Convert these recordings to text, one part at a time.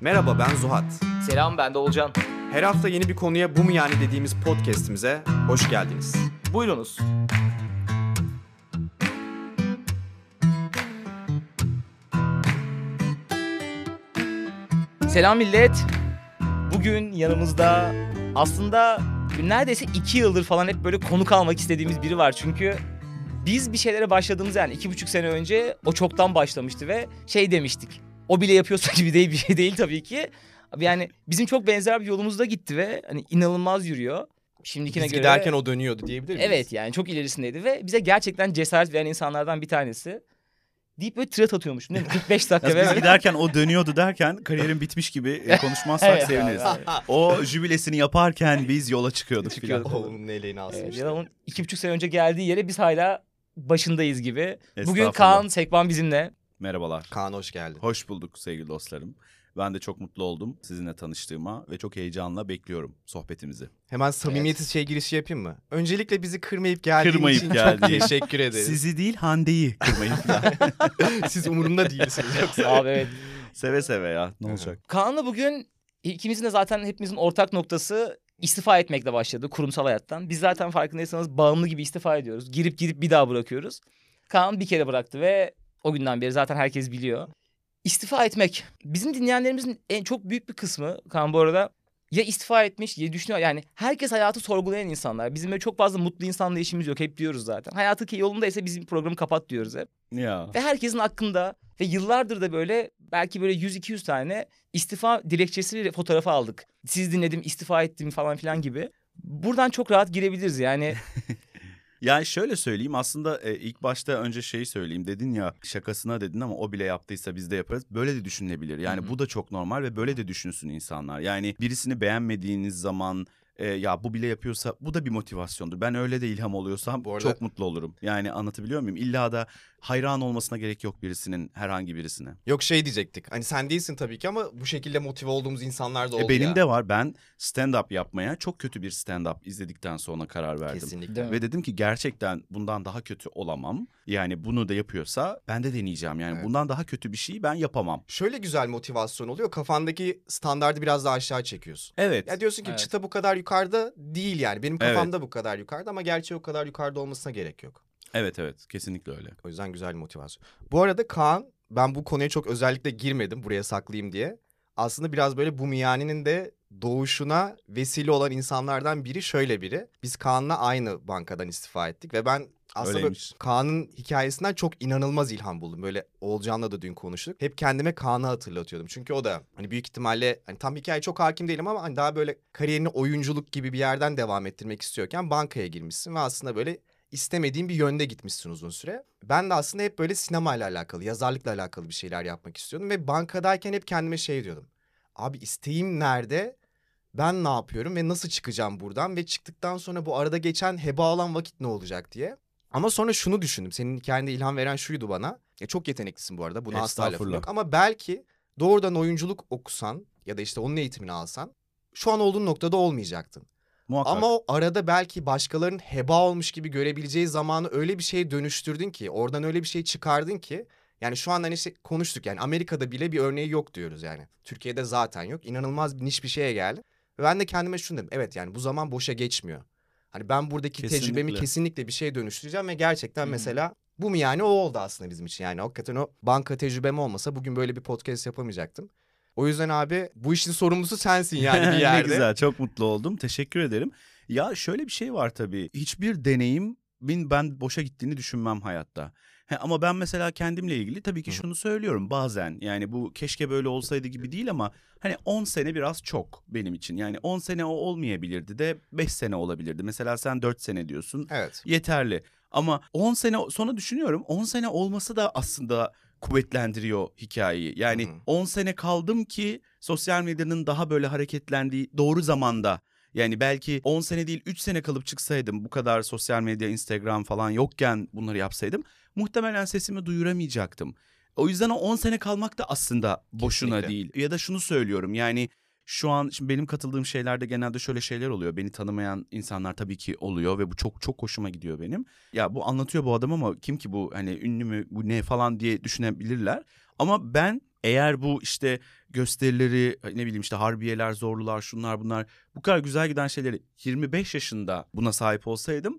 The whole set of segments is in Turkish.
Merhaba ben Zuhat. Selam ben de Olcan. Her hafta yeni bir konuya bu mu yani dediğimiz podcast'imize hoş geldiniz. Buyurunuz. Selam millet. Bugün yanımızda aslında neredeyse iki yıldır falan hep böyle konuk almak istediğimiz biri var. Çünkü biz bir şeylere başladığımız yani iki buçuk sene önce o çoktan başlamıştı ve şey demiştik. O bile yapıyorsa gibi değil bir şey değil tabii ki. Yani bizim çok benzer bir yolumuzda gitti ve hani inanılmaz yürüyor. Şimdikine Biz göre... giderken o dönüyordu diyebilir miyiz? Evet yani çok ilerisindeydi ve bize gerçekten cesaret veren insanlardan bir tanesi. Deyip böyle tret atıyormuş. değil mi? 45 dakika biz giderken o dönüyordu derken kariyerin bitmiş gibi e, konuşmazsak Evet, seviniriz. abi, abi. O jübilesini yaparken biz yola çıkıyorduk Çıkıyorduk. filan. Onun eleğini Evet, asmış. ya da onun iki buçuk sene önce geldiği yere biz hala başındayız gibi. Bugün. Kaan Sekban bizimle. Merhabalar. Kaan hoş geldin. Hoş bulduk sevgili dostlarım. Ben de çok mutlu oldum sizinle tanıştığıma ve çok heyecanla bekliyorum sohbetimizi. Hemen samimiyetsiz şey girişi yapayım mı? Öncelikle bizi kırmayıp geldiğin Kırmayıp için çok geldiğin. teşekkür ederiz. Sizi değil Hande'yi kırmayın falan. Siz umurumda değilsiniz yoksa. Abi evet. seve seve ya ne olacak. Kaan'la bugün ikimizin de zaten hepimizin ortak noktası istifa etmekle başladı kurumsal hayattan. Biz zaten farkındaysanız bağımlı gibi istifa ediyoruz. Girip girip bir daha bırakıyoruz. Kaan bir kere bıraktı ve o günden beri zaten herkes biliyor. İstifa etmek. Bizim dinleyenlerimizin en çok büyük bir kısmı Kaan bu arada ya istifa etmiş ya düşünüyor. Yani herkes hayatı sorgulayan insanlar. Bizim böyle çok fazla mutlu insanla işimiz yok. Hep diyoruz zaten. Hayatı ki yolundaysa bizim programı kapat diyoruz hep. Ya. Ve herkesin hakkında ve yıllardır da böyle belki böyle 100-200 tane istifa dilekçesi fotoğrafı aldık. Siz dinledim istifa ettim falan filan gibi. Buradan çok rahat girebiliriz yani. Yani şöyle söyleyeyim aslında e, ilk başta önce şeyi söyleyeyim dedin ya şakasına dedin ama o bile yaptıysa biz de yaparız. Böyle de düşünülebilir yani Hı hı. bu da çok normal ve böyle de düşünsün insanlar. Yani birisini beğenmediğiniz zaman e, ya bu bile yapıyorsa bu da bir motivasyondur. Ben öyle de ilham oluyorsam Bu arada- çok mutlu olurum. Yani anlatabiliyor muyum? İlla da hayran olmasına gerek yok birisinin herhangi birisine. Yok şey diyecektik. Hani sen değilsin tabii ki ama bu şekilde motive olduğumuz insanlar da oldu E, benim ya. de var ben stand up yapmaya çok kötü bir stand up izledikten sonra karar verdim. Kesinlikle. Ve dedim ki gerçekten bundan daha kötü olamam. Yani bunu da yapıyorsa ben de deneyeceğim. Yani Evet. bundan daha kötü bir şeyi ben yapamam. Şöyle güzel motivasyon oluyor. Kafandaki standardı biraz daha aşağı çekiyorsun. Evet. Ya diyorsun ki Evet. çıta bu kadar yukarıda değil yani. Benim Evet. kafamda bu kadar yukarıda ama gerçeği o kadar yukarıda olmasına gerek yok. Evet evet kesinlikle öyle. O yüzden güzel bir motivasyon. Bu arada Kaan ben bu konuya çok özellikle girmedim buraya saklayayım diye. Aslında biraz böyle bu miyaninin de doğuşuna vesile olan insanlardan biri şöyle biri. Biz Kaan'la aynı bankadan istifa ettik ve ben aslında. Kaan'ın hikayesinden çok inanılmaz ilham buldum. Böyle Olcan'la da dün konuştuk. Hep kendime Kaan'ı hatırlatıyordum. Çünkü o da hani büyük ihtimalle hani tam hikaye çok hakim değilim ama hani daha böyle kariyerini oyunculuk gibi bir yerden devam ettirmek istiyorken bankaya girmişsin ve aslında böyle istemediğin bir yönde gitmişsin uzun süre. Ben de aslında hep böyle sinemayla alakalı, yazarlıkla alakalı bir şeyler yapmak istiyordum ve bankadayken hep kendime şey diyordum. Abi isteğim nerede? Ben ne yapıyorum ve nasıl çıkacağım buradan ve çıktıktan sonra bu arada geçen heba olan vakit ne olacak diye. Ama sonra şunu düşündüm. Senin hikayende ilham veren şuydu bana. Ya çok yeteneklisin bu arada. Buna asla lafım yok. Ama belki doğrudan oyunculuk okusan ya da işte onun eğitimini alsan şu an olduğun noktada olmayacaktın. Muhakkak. Ama o arada belki başkalarının heba olmuş gibi görebileceği zamanı öyle bir şeye dönüştürdün ki, oradan öyle bir şey çıkardın ki yani şu an hani işte konuştuk yani Amerika'da bile bir örneği yok diyoruz yani. Türkiye'de zaten yok. İnanılmaz bir niş bir şeye geldi. Ve ben de kendime şunu dedim. Evet yani bu zaman boşa geçmiyor. Hani ben buradaki tecrübemi Kesinlikle. kesinlikle bir şeye dönüştüreceğim ve gerçekten Hı. mesela bu mu yani o oldu aslında bizim için. Yani hakikaten o banka tecrübem olmasa bugün böyle bir podcast yapamayacaktım. O yüzden abi bu işin sorumlusu sensin yani bir yerde. ne güzel çok mutlu oldum. Teşekkür ederim. Ya şöyle bir şey var tabii. Hiçbir deneyimin ben boşa gittiğini düşünmem hayatta. He, ama ben mesela kendimle ilgili tabii ki şunu söylüyorum bazen. Yani bu keşke böyle olsaydı gibi değil ama hani 10 sene biraz çok benim için. Yani 10 sene o olmayabilirdi de 5 sene olabilirdi. Mesela sen 4 sene diyorsun. Evet. yeterli. Ama 10 sene sonra düşünüyorum 10 sene olması da aslında kuvvetlendiriyor hikayeyi. Yani Hı hı. 10 sene kaldım ki sosyal medyanın daha böyle hareketlendiği doğru zamanda. Yani belki 10 sene değil 3 sene kalıp çıksaydım bu kadar sosyal medya, Instagram falan yokken bunları yapsaydım muhtemelen sesimi duyuramayacaktım. O yüzden o 10 sene kalmak da aslında boşuna Kesinlikle. değil. Ya da şunu söylüyorum yani şu an şimdi benim katıldığım şeylerde genelde şöyle şeyler oluyor. Beni tanımayan insanlar tabii ki oluyor ve bu çok çok hoşuma gidiyor benim. Ya bu anlatıyor bu adam ama kim ki bu hani ünlü mü bu ne falan diye düşünebilirler. Ama ben Eğer bu işte gösterileri ne bileyim işte harbiyeler, zorlular, şunlar bunlar bu kadar güzel giden şeyleri 25 yaşında buna sahip olsaydım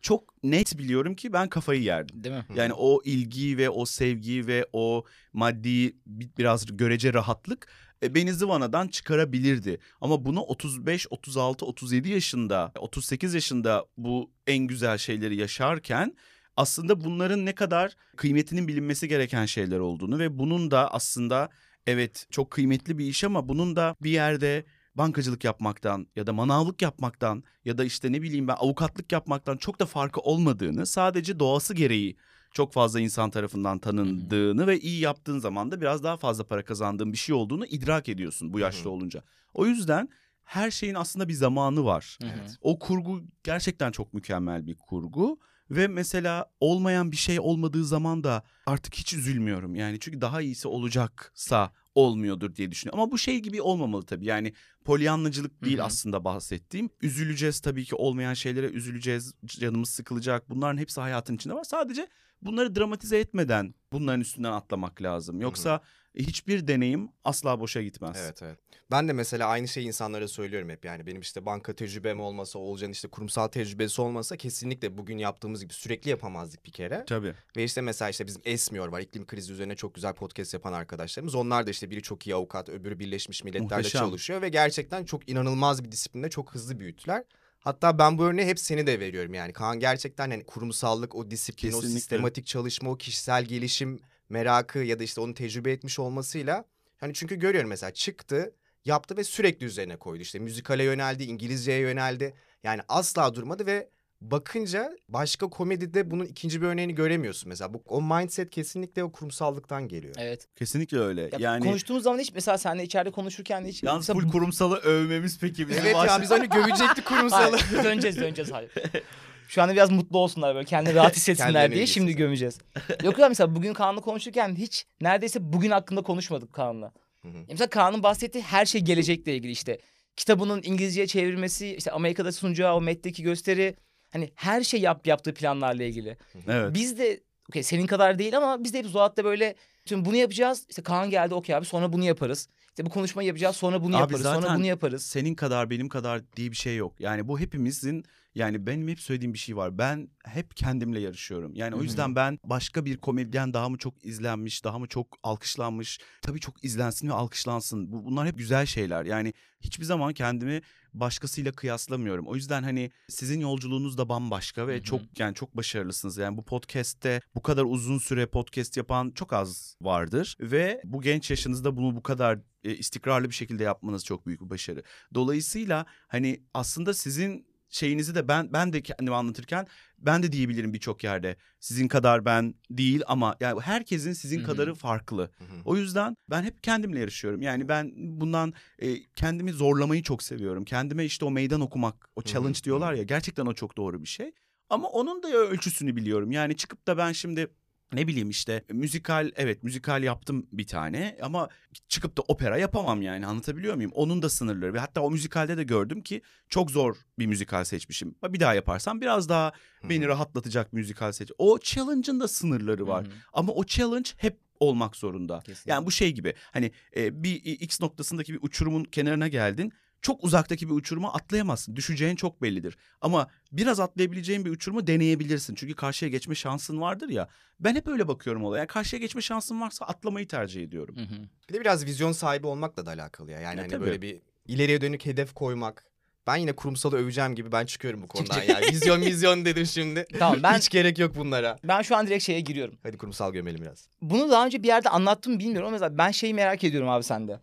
çok net biliyorum ki ben kafayı yerdim. Değil mi? Yani o ilgiyi ve o sevgiyi ve o maddi bi- biraz görece rahatlık e, beni zıvanadan çıkarabilirdi. Ama bunu 35, 36, 37 yaşında, 38 yaşında bu en güzel şeyleri yaşarken aslında bunların ne kadar kıymetinin bilinmesi gereken şeyler olduğunu ve bunun da aslında evet çok kıymetli bir iş ama bunun da bir yerde bankacılık yapmaktan ya da manavlık yapmaktan ya da işte ne bileyim ben avukatlık yapmaktan çok da farkı olmadığını sadece doğası gereği çok fazla insan tarafından tanındığını ve iyi yaptığın zaman da biraz daha fazla para kazandığın bir şey olduğunu idrak ediyorsun bu yaşta olunca. O yüzden her şeyin aslında bir zamanı var. Evet. O kurgu gerçekten çok mükemmel bir kurgu ve mesela olmayan bir şey olmadığı zaman da artık hiç üzülmüyorum. Yani çünkü daha iyisi olacaksa olmuyordur diye düşünüyorum. Ama bu şey gibi olmamalı tabii. Yani polyanlıcılık değil Hı hı. aslında bahsettiğim. Üzüleceğiz tabii ki olmayan şeylere üzüleceğiz. Canımız sıkılacak. Bunların hepsi hayatın içinde var. Sadece bunları dramatize etmeden bunların üstünden atlamak lazım. Yoksa hiçbir deneyim asla boşa gitmez. Evet evet. Ben de mesela aynı şeyi insanlara söylüyorum hep yani benim işte banka tecrübem olmasa, Olcan'ın işte kurumsal tecrübesi olmasa kesinlikle bugün yaptığımız gibi sürekli yapamazdık bir kere. Tabii. Ve işte mesela işte bizim Esmiyor var. iklim krizi üzerine çok güzel podcast yapan arkadaşlarımız. Onlar da işte biri çok iyi avukat, öbürü Birleşmiş Milletler'de Muhteşem. çalışıyor ve gerçekten çok inanılmaz bir disiplinde çok hızlı büyüttüler. Hatta ben bu örneği hep seni de veriyorum yani. Kaan gerçekten hani kurumsallık, o disiplin, o Kesinlikle. sistematik çalışma, o kişisel gelişim merakı ya da işte onu tecrübe etmiş olmasıyla hani çünkü görüyorum mesela çıktı, yaptı ve sürekli üzerine koydu. İşte müzikale yöneldi, İngilizceye yöneldi. Yani asla durmadı ve bakınca başka komedide bunun ikinci bir örneğini göremiyorsun mesela. Bu o mindset kesinlikle o kurumsallıktan geliyor. Evet. Kesinlikle öyle. Ya yani konuştuğumuz zaman hiç mesela seninle içeride konuşurken de hiç yalnız mesela full kurumsalı övmemiz peki bizim Evet ya başta- biz hani gövecektik kurumsalı. Hayır, döneceğiz döneceğiz hayır. Şu anda biraz mutlu olsunlar böyle kendini rahat hissetsinler diye şimdi gömeceğiz. Yok ya mesela bugün Kaan'la konuşurken hiç neredeyse bugün hakkında konuşmadık Kaan'la. Hı hı. Ya Mesela Kaan'ın bahsettiği her şey gelecekle ilgili işte. Kitabının İngilizceye çevrilmesi, işte Amerika'da sunacağı o MET'teki gösteri. Hani her şey yap, yaptığı planlarla ilgili. Evet. Biz de okey senin kadar değil ama biz de hep Zuhat'ta böyle şimdi bunu yapacağız. İşte Kaan geldi okey abi sonra bunu yaparız. İşte bu konuşmayı yapacağız sonra bunu Abi yaparız. Sonra bunu yaparız. Senin kadar benim kadar diye bir şey yok. Yani bu hepimizin yani benim hep söylediğim bir şey var. Ben hep kendimle yarışıyorum. Yani o yüzden ben başka bir komedyen daha mı çok izlenmiş, daha mı çok alkışlanmış. Tabii çok izlensin ve alkışlansın. Bu, bunlar hep güzel şeyler. Yani hiçbir zaman kendimi başkasıyla kıyaslamıyorum. O yüzden hani sizin yolculuğunuz da bambaşka ve Hı hı. çok yani çok başarılısınız. Yani bu podcast'te bu kadar uzun süre podcast yapan çok az vardır ve bu genç yaşınızda bunu bu kadar e, istikrarlı bir şekilde yapmanız çok büyük bir başarı. Dolayısıyla hani aslında sizin şeyinizi de ben ben de kendimi anlatırken ben de diyebilirim birçok yerde. Sizin kadar ben değil ama yani herkesin sizin Hı hı. kadarı farklı. Hı hı. O yüzden ben hep kendimle yarışıyorum. Yani ben bundan e, kendimi zorlamayı çok seviyorum. Kendime işte o meydan okumak, o challenge hı. diyorlar ya gerçekten o çok doğru bir şey. Ama onun da ölçüsünü biliyorum. Yani çıkıp da ben şimdi ne bileyim işte müzikal evet müzikal yaptım bir tane ama çıkıp da opera yapamam yani anlatabiliyor muyum? Onun da sınırları ve hatta o müzikalde de gördüm ki çok zor bir müzikal seçmişim. Bir daha yaparsam biraz daha beni rahatlatacak müzikal seç. O challenge'ın da sınırları var. Hı hı. Ama o challenge hep olmak zorunda. Kesinlikle. Yani bu şey gibi hani e, bir X noktasındaki bir uçurumun kenarına geldin. Çok uzaktaki bir uçuruma atlayamazsın. Düşeceğin çok bellidir. Ama biraz atlayabileceğin bir uçurumu deneyebilirsin. Çünkü karşıya geçme şansın vardır ya. Ben hep öyle bakıyorum olaya. Karşıya geçme şansın varsa atlamayı tercih ediyorum. Hı hı. Bir de biraz vizyon sahibi olmakla da alakalı ya. Yani Ya hani tabii. böyle bir ileriye dönük hedef koymak. Ben yine kurumsalı öveceğim gibi ben çıkıyorum bu konudan yani. Vizyon vizyon dedim şimdi. Tamam ben Hiç gerek yok bunlara. ben şu an direkt şeye giriyorum. Hadi kurumsal gömelim biraz. Bunu daha önce bir yerde anlattım bilmiyorum ama mesela ben şeyi merak ediyorum abi sende.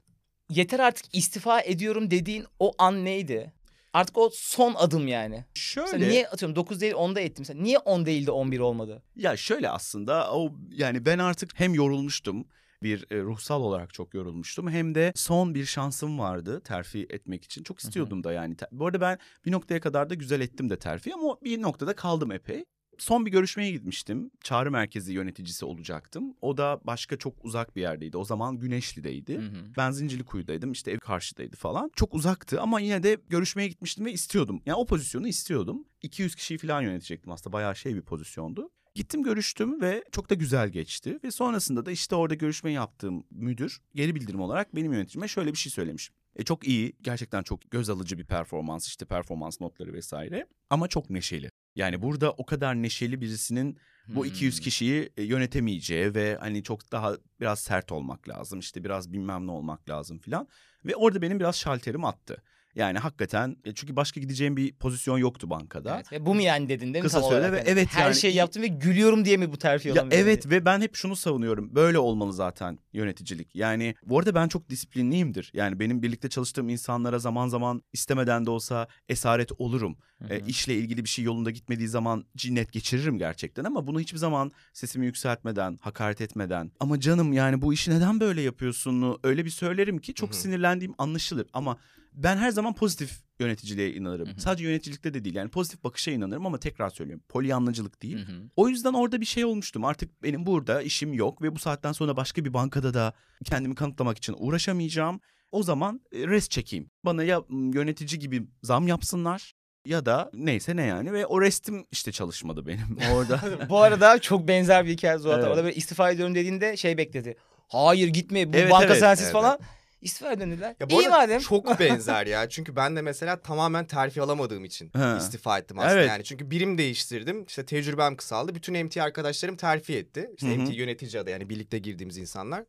Yeter artık istifa ediyorum dediğin o an neydi? Artık o son adım yani. Şöyle. Mesela niye atıyorum 9 değil 10'da ettim. Mesela niye 10 değil de 11 olmadı? Ya şöyle aslında o yani ben artık hem yorulmuştum bir e, ruhsal olarak çok yorulmuştum hem de son bir şansım vardı terfi etmek için. Çok istiyordum da yani. Bu arada ben bir noktaya kadar da güzel ettim de terfi ama bir noktada kaldım epey. Son bir görüşmeye gitmiştim. Çağrı merkezi yöneticisi olacaktım. O da başka çok uzak bir yerdeydi. O zaman Güneşli'deydi. Hı hı. Ben Zincirlikuyu'daydım işte ev karşıdaydı falan. Çok uzaktı ama yine de görüşmeye gitmiştim ve istiyordum. Yani o pozisyonu istiyordum. 200 kişiyi falan yönetecektim aslında bayağı şey bir pozisyondu. Gittim görüştüm ve çok da güzel geçti. Ve sonrasında da işte orada görüşme yaptığım müdür geri bildirim olarak benim yöneticime şöyle bir şey söylemiş. E çok iyi, gerçekten çok göz alıcı bir performans, işte performans notları vesaire. Ama çok neşeli. Yani burada o kadar neşeli birisinin bu 200 Hmm. kişiyi e, yönetemeyeceği ve hani çok daha biraz sert olmak lazım. işte biraz bilmem ne olmak lazım filan. Ve orada benim biraz şalterim attı. Yani hakikaten e, çünkü başka gideceğim bir pozisyon yoktu bankada. Evet, ve bu mu yani dedin değil mi? Kısa sürede ve Yani evet Her yani- şeyi yaptım ve gülüyorum diye mi bu terfi Ya evet diye. ve ben hep şunu savunuyorum. Böyle olmalı zaten yöneticilik. Yani bu arada ben çok disiplinliyimdir. Yani benim birlikte çalıştığım insanlara zaman zaman istemeden de olsa esaret olurum. Hı E, işle ilgili bir şey yolunda gitmediği zaman cinnet geçiririm gerçekten ama bunu hiçbir zaman sesimi yükseltmeden, hakaret etmeden ama canım yani bu işi neden böyle yapıyorsun öyle bir söylerim ki çok Hı hı. sinirlendiğim anlaşılır ama ben her zaman pozitif yöneticiliğe inanırım. Hı hı. Sadece yöneticilikte de değil yani pozitif bakışa inanırım ama tekrar söylüyorum polyanlacılık değil. Hı hı. O yüzden orada bir şey olmuştum. Artık benim burada işim yok ve bu saatten sonra başka bir bankada da kendimi kanıtlamak için uğraşamayacağım. O zaman e, rest çekeyim. Bana ya yönetici gibi zam yapsınlar ya da neyse ne yani ve o restim işte çalışmadı benim orada. bu arada çok benzer bir hikaye Zuhat. Evet. Orada böyle istifa ediyorum dediğinde şey bekledi. Hayır gitme bu Evet, banka evet, sensiz evet, falan. İstifa edin dediler. Ya bu İyi arada madem. çok benzer ya. Çünkü ben de mesela tamamen terfi alamadığım için Ha. istifa ettim aslında Evet. yani. Çünkü birim değiştirdim. İşte tecrübem kısaldı. Bütün MT arkadaşlarım terfi etti. İşte Hı hı. MT yönetici adı yani birlikte girdiğimiz insanlar.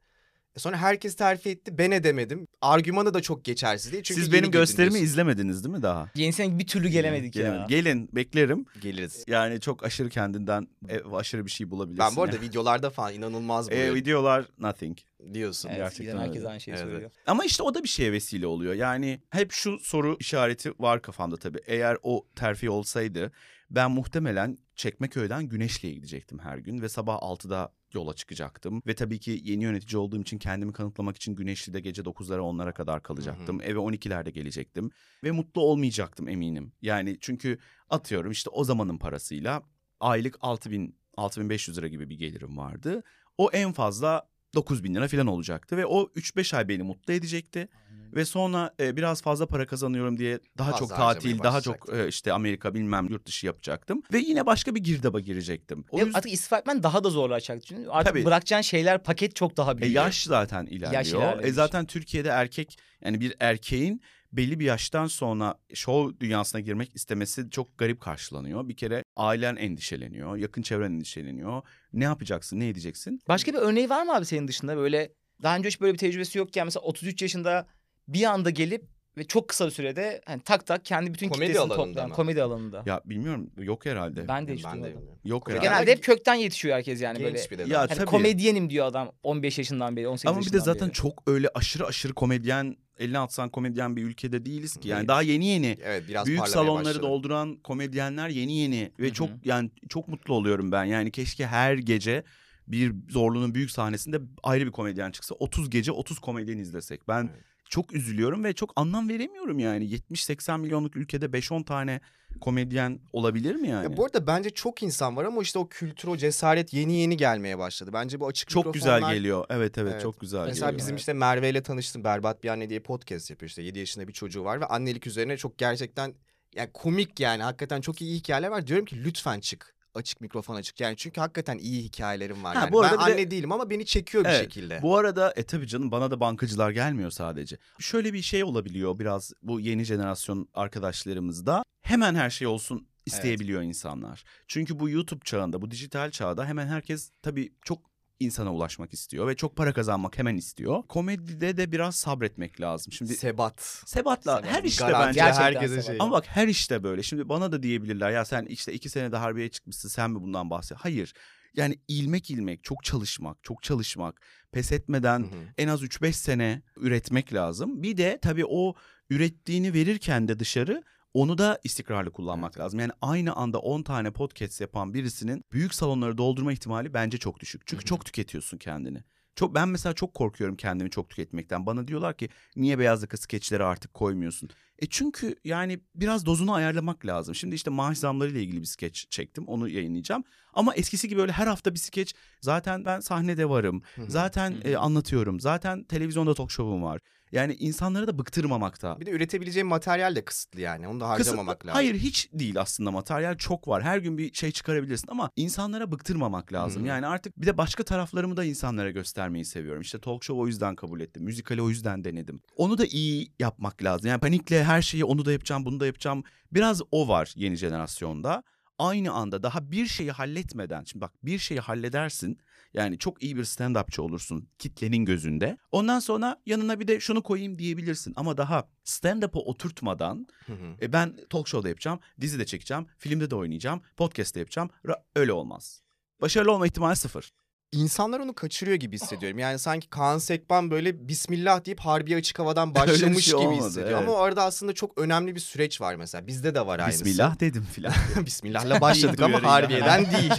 E Sonra herkes terfi etti. Ben edemedim. Argümanı da çok geçersiz değil. Çünkü Siz yeni benim gösterimi diyorsun. izlemediniz değil mi daha? Yenisine bir türlü gelemedik Gelemedim. ya. Gelin beklerim. geliriz. Yani çok aşırı kendinden e, aşırı bir şey bulabilirsin. Ben bu arada videolarda falan inanılmaz E, buluyorum videolar nothing. Diyorsun. Evet, Gerçekten herkes öyle. aynı şeyi Evet, söylüyor. Ama işte o da bir şeye vesile oluyor. Yani hep şu soru işareti var kafamda tabii. Eğer o terfi olsaydı ben muhtemelen Çekmeköy'den Güneşli'ye gidecektim her gün ve sabah 6'da yola çıkacaktım. Ve tabii ki yeni yönetici olduğum için kendimi kanıtlamak için Güneşli'de gece 9'lara 10'lara kadar kalacaktım. Eve 12'lerde gelecektim ve mutlu olmayacaktım eminim. Yani çünkü atıyorum işte o zamanın parasıyla aylık 6000 6500 lira gibi bir gelirim vardı. O en fazla 9 bin lira falan olacaktı ve o 3-5 ay beni mutlu edecekti. Ve sonra e, biraz fazla para kazanıyorum diye daha Fazla çok tatil, daha çok e, işte Amerika bilmem yurt dışı yapacaktım. Ve yine başka bir girdaba girecektim. O Ya yüzden Artık istifa etmen daha da zorlaşacak. Çünkü artık Tabii. bırakacağın şeyler paket çok daha e, büyük. yaş zaten ilerliyor. Yaş e, zaten Türkiye'de erkek yani bir erkeğin belli bir yaştan sonra show dünyasına girmek istemesi çok garip karşılanıyor. Bir kere ailen endişeleniyor, yakın çevren endişeleniyor. Ne yapacaksın, ne edeceksin? Başka bir örneği var mı abi senin dışında böyle daha önce hiç böyle bir tecrübesi yokken mesela 33 yaşında bir anda gelip ve çok kısa bir sürede hani tak tak kendi bütün Komedi kitlesini alanında toplayan mı? komedi alanında. Ya bilmiyorum yok herhalde. ben de hiç Ben de duymadım. bilmiyorum. Yok herhalde. Genelde hep kökten yetişiyor herkes yani böyle. Genç bir de. Ya. Hani tabii. komedyenim diyor adam 15 yaşından beri 18 Ama bir de yaşından zaten beri. çok öyle aşırı aşırı komedyen, eline atsan komedyen bir ülkede değiliz ki. Yani daha yeni yeni. Evet biraz Büyük salonları başladı. dolduran komedyenler yeni yeni ve Hı hı. çok yani çok mutlu oluyorum ben. Yani keşke her gece bir zorluğunun büyük sahnesinde ayrı bir komedyen çıksa. 30 gece 30 komedyen izlesek. Ben Evet. Çok üzülüyorum ve çok anlam veremiyorum yani. 70-80 milyonluk ülkede 5-10 tane komedyen olabilir mi yani? Ya bu arada bence çok insan var ama işte o kültür, o cesaret yeni yeni gelmeye başladı. Bence bu açık çok güzel mikrofonlar- geliyor. Evet, evet Evet. çok güzel Mesela geliyor. bizim Evet. işte Merve ile tanıştım. Berbat Bir Anne diye podcast yapıyor işte. 7 yaşında bir çocuğu var ve annelik üzerine çok gerçekten yani komik yani hakikaten çok iyi hikayeler var. Diyorum ki lütfen çık. Açık mikrofon açık. Yani çünkü hakikaten iyi hikayelerim var. Ha, yani. bu arada ben bir de- anne değilim ama beni çekiyor bir Evet, şekilde. Bu arada e tabii canım bana da bankacılar gelmiyor sadece. Şöyle bir şey olabiliyor biraz bu yeni jenerasyon arkadaşlarımızda. Hemen her şey olsun isteyebiliyor insanlar. Çünkü bu YouTube çağında, bu dijital çağda hemen herkes tabii çok insana ulaşmak istiyor ve çok para kazanmak hemen istiyor. Komedide de biraz sabretmek lazım. Şimdi Sebat. Sebat'la Sebat. her işte Garanti bence Gerçekten herkese şey. ama bak her işte böyle. Şimdi bana da diyebilirler ya sen işte iki senede harbiyeye çıkmışsın sen mi bundan bahset? Hayır. Yani ilmek ilmek çok çalışmak, çok çalışmak, pes etmeden Hı hı. en az 3-5 sene üretmek lazım. Bir de tabii o ürettiğini verirken de dışarı onu da istikrarlı kullanmak Evet. lazım. Yani aynı anda 10 tane podcast yapan birisinin büyük salonları doldurma ihtimali bence çok düşük. Çünkü çok tüketiyorsun kendini. Çok ben mesela çok korkuyorum kendimi çok tüketmekten. Bana diyorlar ki niye beyaz yaka skeçleri artık koymuyorsun? E çünkü yani biraz dozunu ayarlamak lazım. Şimdi işte maaş zamları ile ilgili bir skeç çektim. Onu yayınlayacağım. Ama eskisi gibi öyle her hafta bir skeç. Zaten ben sahnede varım. Zaten e, anlatıyorum. Zaten televizyonda talk show'um var. Yani insanları da bıktırmamakta. Bir de üretebileceğim materyal de kısıtlı yani. Onu da harcamamak Kısıtlı- lazım. Hayır hiç değil aslında materyal çok var. Her gün bir şey çıkarabilirsin ama insanlara bıktırmamak lazım. Hı. Yani artık bir de başka taraflarımı da insanlara göstermeyi seviyorum. İşte talk show o yüzden kabul ettim. Müzikali o yüzden denedim. Onu da iyi yapmak lazım. Yani panikle her şeyi onu da yapacağım bunu da yapacağım. Biraz o var yeni jenerasyonda. Aynı anda daha bir şeyi halletmeden şimdi bak bir şeyi halledersin yani çok iyi bir stand-upçı olursun kitlenin gözünde. Ondan sonra yanına bir de şunu koyayım diyebilirsin ama daha stand-up'a oturtmadan Hı hı. e ben talk show'da yapacağım, dizi de çekeceğim, filmde de oynayacağım, podcast'te yapacağım. Öyle olmaz. Başarılı olma ihtimali sıfır. İnsanlar onu kaçırıyor gibi hissediyorum. Yani sanki Kaan Sekban böyle Bismillah deyip Harbiye Açık Havadan bir başlamış şey gibi olmadı, hissediyor. evet. Ama o arada aslında çok önemli bir süreç var mesela. Bizde de var aynısı. Bismillah dedim filan. Bismillah'la başladık ama. Harbiye'den değil.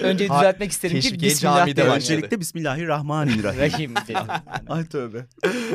Önce düzeltmek isterim ki Bismillah camide başladı. Öncelikle Bismillahirrahmanirrahim. Rahim diye. Ay tövbe.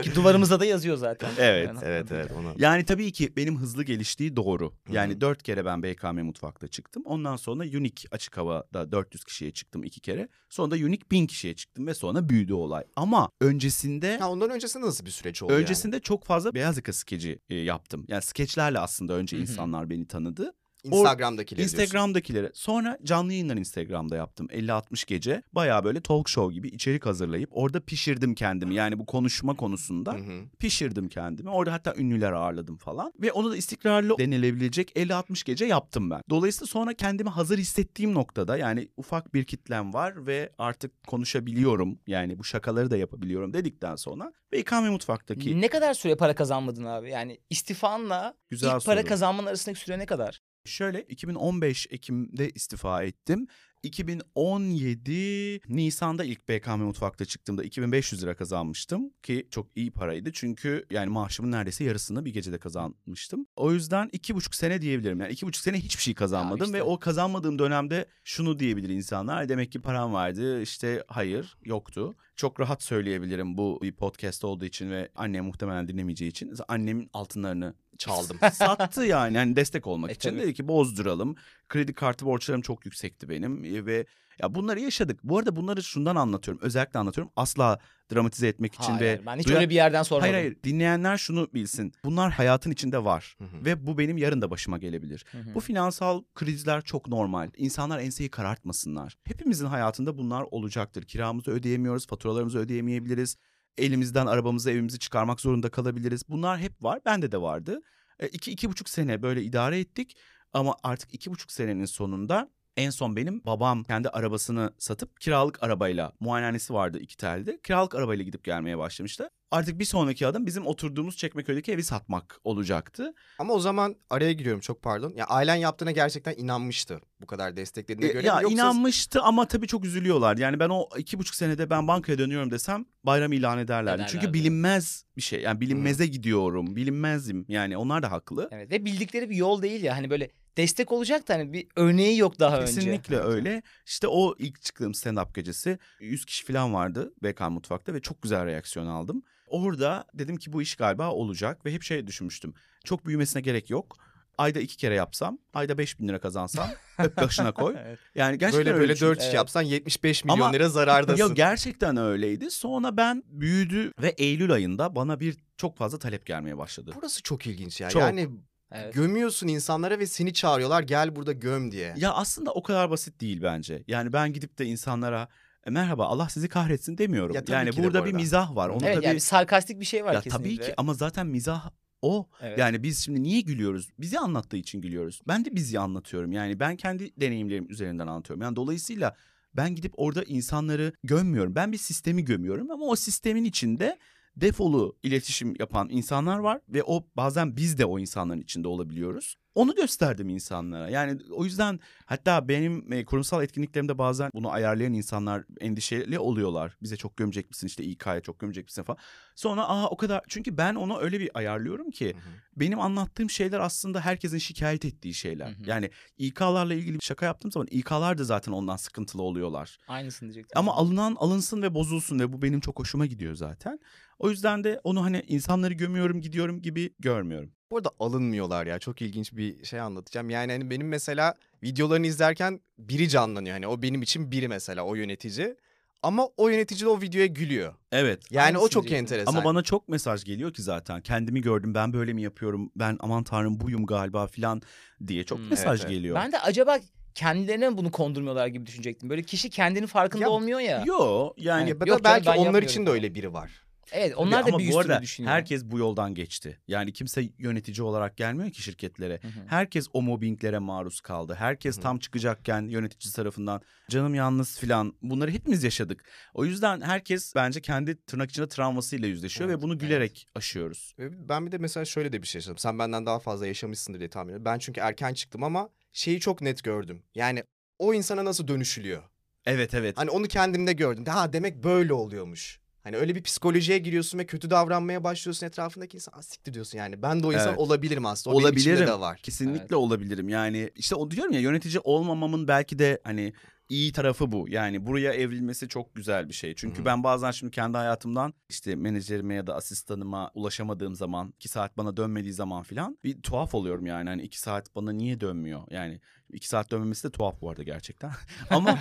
Ki duvarımızda da yazıyor zaten. Evet, Yani- evet evet onu. Yani tabii ki benim hızlı geliştiği doğru. Yani Hı hı. dört kere ben BKM Mutfak'ta çıktım. Ondan sonra Unique Açık Hava'da 400 kişiye çıktım iki kere. Sonra da Unique 1000 kişiye çıktım ve sonra büyüdü olay. Ama öncesinde Ha, ondan öncesinde nasıl bir süreç oldu öncesinde çok fazla beyaz yaka skeci e, yaptım. Yani skeçlerle aslında önce insanlar beni tanıdı. Instagram'dakileri. Instagram'dakilere. Sonra canlı yayınlar Instagram'da yaptım. 50-60 gece. Baya böyle talk show gibi içerik hazırlayıp orada pişirdim kendimi. Yani bu konuşma konusunda Hı hı. pişirdim kendimi. Orada hatta ünlüler ağırladım falan. Ve onu da istikrarlı denilebilecek 50-60 gece yaptım ben. Dolayısıyla sonra kendimi hazır hissettiğim noktada yani ufak bir kitlem var ve artık konuşabiliyorum. Yani bu şakaları da yapabiliyorum dedikten sonra BKM Mutfak'taki Ne kadar süre para kazanmadın abi? Yani istifanla Güzel ilk para soru. kazanmanın arasındaki süre ne kadar? Şöyle 2015 Ekim'de istifa ettim. 2017 Nisan'da ilk BKM Mutfak'ta çıktığımda 2500 lira kazanmıştım ki çok iyi paraydı. Çünkü yani maaşımın neredeyse yarısını bir gecede kazanmıştım. O yüzden iki buçuk sene diyebilirim. Yani iki buçuk sene hiçbir şey kazanmadım işte. ve o kazanmadığım dönemde şunu diyebilir insanlar. Demek ki param vardı işte hayır yoktu. Çok rahat söyleyebilirim bu bir podcast olduğu için ve annem muhtemelen dinlemeyeceği için. Annemin altınlarını Çaldım. sattı yani hani destek olmak E, için. tabii. Dedi ki bozduralım. Kredi kartı borçlarım çok yüksekti benim ve ya bunları yaşadık. Bu arada bunları şundan anlatıyorum. Özellikle anlatıyorum. Asla dramatize etmek için Hayır, ve ben hiç duyan- öyle bir yerden sormadım. Hayır hayır dinleyenler şunu bilsin. Bunlar hayatın içinde var Hı hı. ve bu benim yarın da başıma gelebilir. Hı hı. Bu finansal krizler çok normal. İnsanlar enseyi karartmasınlar. Hepimizin hayatında bunlar olacaktır. Kiramızı ödeyemiyoruz, faturalarımızı ödeyemeyebiliriz. Elimizden arabamızı, evimizi çıkarmak zorunda kalabiliriz. Bunlar hep var. Bende de vardı. E, iki, iki buçuk sene böyle idare ettik. Ama artık iki buçuk senenin sonunda en son benim babam kendi arabasını satıp kiralık arabayla muayenehanesi vardı iki telde. Kiralık arabayla gidip gelmeye başlamıştı. Artık bir sonraki adım bizim oturduğumuz Çekmeköy'deki evi satmak olacaktı. Ama o zaman araya giriyorum çok pardon. Ya ailen yaptığına gerçekten inanmıştı. Bu kadar desteklediğine E, göre. ya? Yoksa inanmıştı ama tabii çok üzülüyorlar. Yani ben o iki buçuk senede ben bankaya dönüyorum desem bayram ilan ederlerdi. Ederlerdi. Çünkü bilinmez bir şey. Yani bilinmeze gidiyorum. Bilinmezim. Yani onlar da haklı. Evet ve bildikleri bir yol değil ya hani böyle destek olacak da hani bir örneği yok daha önce. Kesinlikle öyle. İşte o ilk çıktığım stand-up gecesi 100 kişi falan vardı BK Mutfak'ta ve çok güzel reaksiyon aldım. Orada dedim ki bu iş galiba olacak ve hep şey düşünmüştüm. Çok büyümesine gerek yok. Ayda iki kere yapsam, ayda 5 bin lira kazansam öp başına koy. Evet. Yani gerçekten böyle öyle böyle. 4 iş Evet. yapsan 75 milyon Ama- lira zarardasın. Ya gerçekten öyleydi. Sonra ben büyüdü ve Eylül ayında bana bir çok fazla talep gelmeye başladı. Burası çok ilginç ya. Çok. Yani Evet. gömüyorsun insanlara ve seni çağırıyorlar gel burada göm diye. Ya aslında o kadar basit değil bence. Yani ben gidip de insanlara "E, merhaba Allah sizi kahretsin demiyorum. Ya yani burada bu bir mizah var. Onu Evet tabii yani sarkastik bir şey var ya kesinlikle. tabii ki ama zaten mizah o. Evet. Yani biz şimdi niye gülüyoruz? Bizi anlattığı için gülüyoruz. Ben de bizi anlatıyorum. Yani ben kendi deneyimlerim üzerinden anlatıyorum. Yani dolayısıyla ben gidip orada insanları gömmüyorum. Ben bir sistemi gömüyorum ama o sistemin içinde defolu iletişim yapan insanlar var ve o bazen biz de o insanların içinde olabiliyoruz. Onu gösterdim insanlara. Yani o yüzden hatta benim e, kurumsal etkinliklerimde bazen bunu ayarlayan insanlar endişeli oluyorlar. Bize çok gömecek misin işte İK'ya çok gömecek misin falan. Sonra aa o kadar çünkü ben onu öyle bir ayarlıyorum ki Hı hı. benim anlattığım şeyler aslında herkesin şikayet ettiği şeyler. Hı hı. Yani İK'larla ilgili bir şaka yaptığım zaman İK'lar da zaten ondan sıkıntılı oluyorlar. Aynısını diyecektim. Ama alınan alınsın ve bozulsun ve bu benim çok hoşuma gidiyor zaten. O yüzden de onu hani insanları gömüyorum gidiyorum gibi görmüyorum. Bu arada alınmıyorlar ya. Çok ilginç bir şey anlatacağım. Yani hani benim mesela videolarını izlerken biri canlanıyor. Hani o benim için biri mesela o yönetici. Ama o yönetici de o videoya gülüyor. Evet. Yani o çok enteresan. Ama bana çok mesaj geliyor ki zaten. Kendimi gördüm ben böyle mi yapıyorum ben aman tanrım buyum galiba filan diye çok Hmm, mesaj evet, evet. geliyor. Ben de acaba kendilerine mi bunu kondurmuyorlar gibi düşünecektim. Böyle kişi kendinin farkında Ya, olmuyor ya. Yo yani ya da Yok canım, belki onlar için de öyle biri var. Evet Tabii onlar da ama bir bu arada düşünüyor. herkes bu yoldan geçti. Yani kimse yönetici olarak gelmiyor ki şirketlere. Hı hı. Herkes o mobbinglere maruz kaldı. Herkes Hı hı. tam çıkacakken yönetici tarafından canım yalnız filan bunları hepimiz yaşadık. O yüzden herkes bence kendi tırnak içinde travmasıyla yüzleşiyor Evet, ve bunu gülerek aşıyoruz. Ve Ben bir de mesela şöyle de bir şey yaşadım. Sen benden daha fazla yaşamışsındır diye tahmin ediyorum. Ben çünkü erken çıktım ama şeyi çok net gördüm. Yani o insana nasıl dönüşülüyor? Evet evet. Hani onu kendimde gördüm. Ha demek böyle oluyormuş. Hani öyle bir psikolojiye giriyorsun ve kötü davranmaya başlıyorsun etrafındaki insan. "Aa, siktir diyorsun yani. Ben de o insan Evet. olabilirim aslında. O benim Olabilirim. de var. Kesinlikle Evet. olabilirim. Yani işte o diyorum ya yönetici olmamamın belki de hani iyi tarafı bu. Yani buraya evrilmesi çok güzel bir şey. Çünkü Hı hı. ben bazen şimdi kendi hayatımdan işte menajerime ya da asistanıma ulaşamadığım zaman iki saat bana dönmediği zaman filan bir tuhaf oluyorum yani. Hani iki saat bana niye dönmüyor? Yani iki saat dönmemesi de tuhaf bu arada gerçekten. ama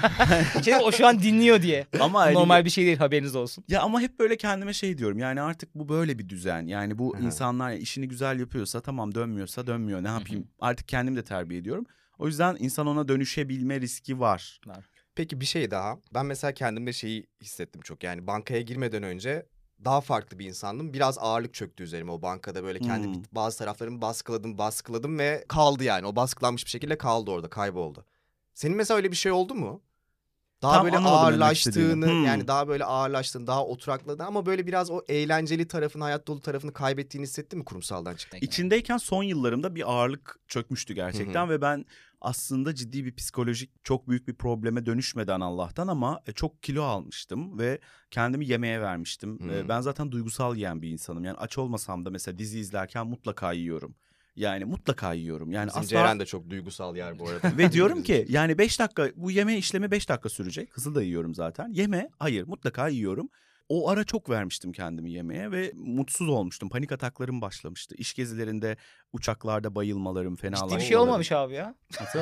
Şey, o şu an dinliyor diye. ama hani- Normal bir şey değil haberiniz olsun. ya ama hep böyle kendime şey diyorum. Yani artık bu böyle bir düzen. Yani bu insanlar işini güzel yapıyorsa tamam dönmüyorsa dönmüyor. Ne yapayım? Artık kendim de terbiye ediyorum. O yüzden insan ona dönüşebilme riski var. Peki bir şey daha. Ben mesela kendimde şeyi hissettim çok. Yani bankaya girmeden önce daha farklı bir insandım. Biraz ağırlık çöktü üzerime o bankada böyle kendi Hmm. bazı taraflarımı baskıladım, baskıladım ve kaldı yani. O baskılanmış bir şekilde kaldı orada, kayboldu. Senin mesela öyle bir şey oldu mu? Daha Tam böyle ağırlaştığını Hmm. yani daha böyle ağırlaştığını, daha oturakladığını ama böyle biraz o eğlenceli tarafını, hayat dolu tarafını kaybettiğini hissettin mi kurumsaldan çıktın? İçindeyken son yıllarımda bir ağırlık çökmüştü gerçekten ve ben aslında ciddi bir psikolojik çok büyük bir probleme dönüşmeden Allah'tan ama e, çok kilo almıştım ve kendimi yemeğe vermiştim. Hmm. Ben zaten duygusal yiyen bir insanım. Yani aç olmasam da mesela dizi izlerken mutlaka yiyorum. Yani mutlaka yiyorum. Yani Bizim asla Ceren de çok duygusal yer bu arada. Ve diyorum ki yani 5 dakika bu yeme işlemi 5 dakika sürecek. Hızlı da yiyorum zaten. Yeme hayır mutlaka yiyorum. O ara çok vermiştim kendimi yemeğe ve mutsuz olmuştum. Panik ataklarım başlamıştı. İş gezilerinde uçaklarda bayılmalarım, fenalaşmalarım. Ciddi bir şey olmamış abi ya.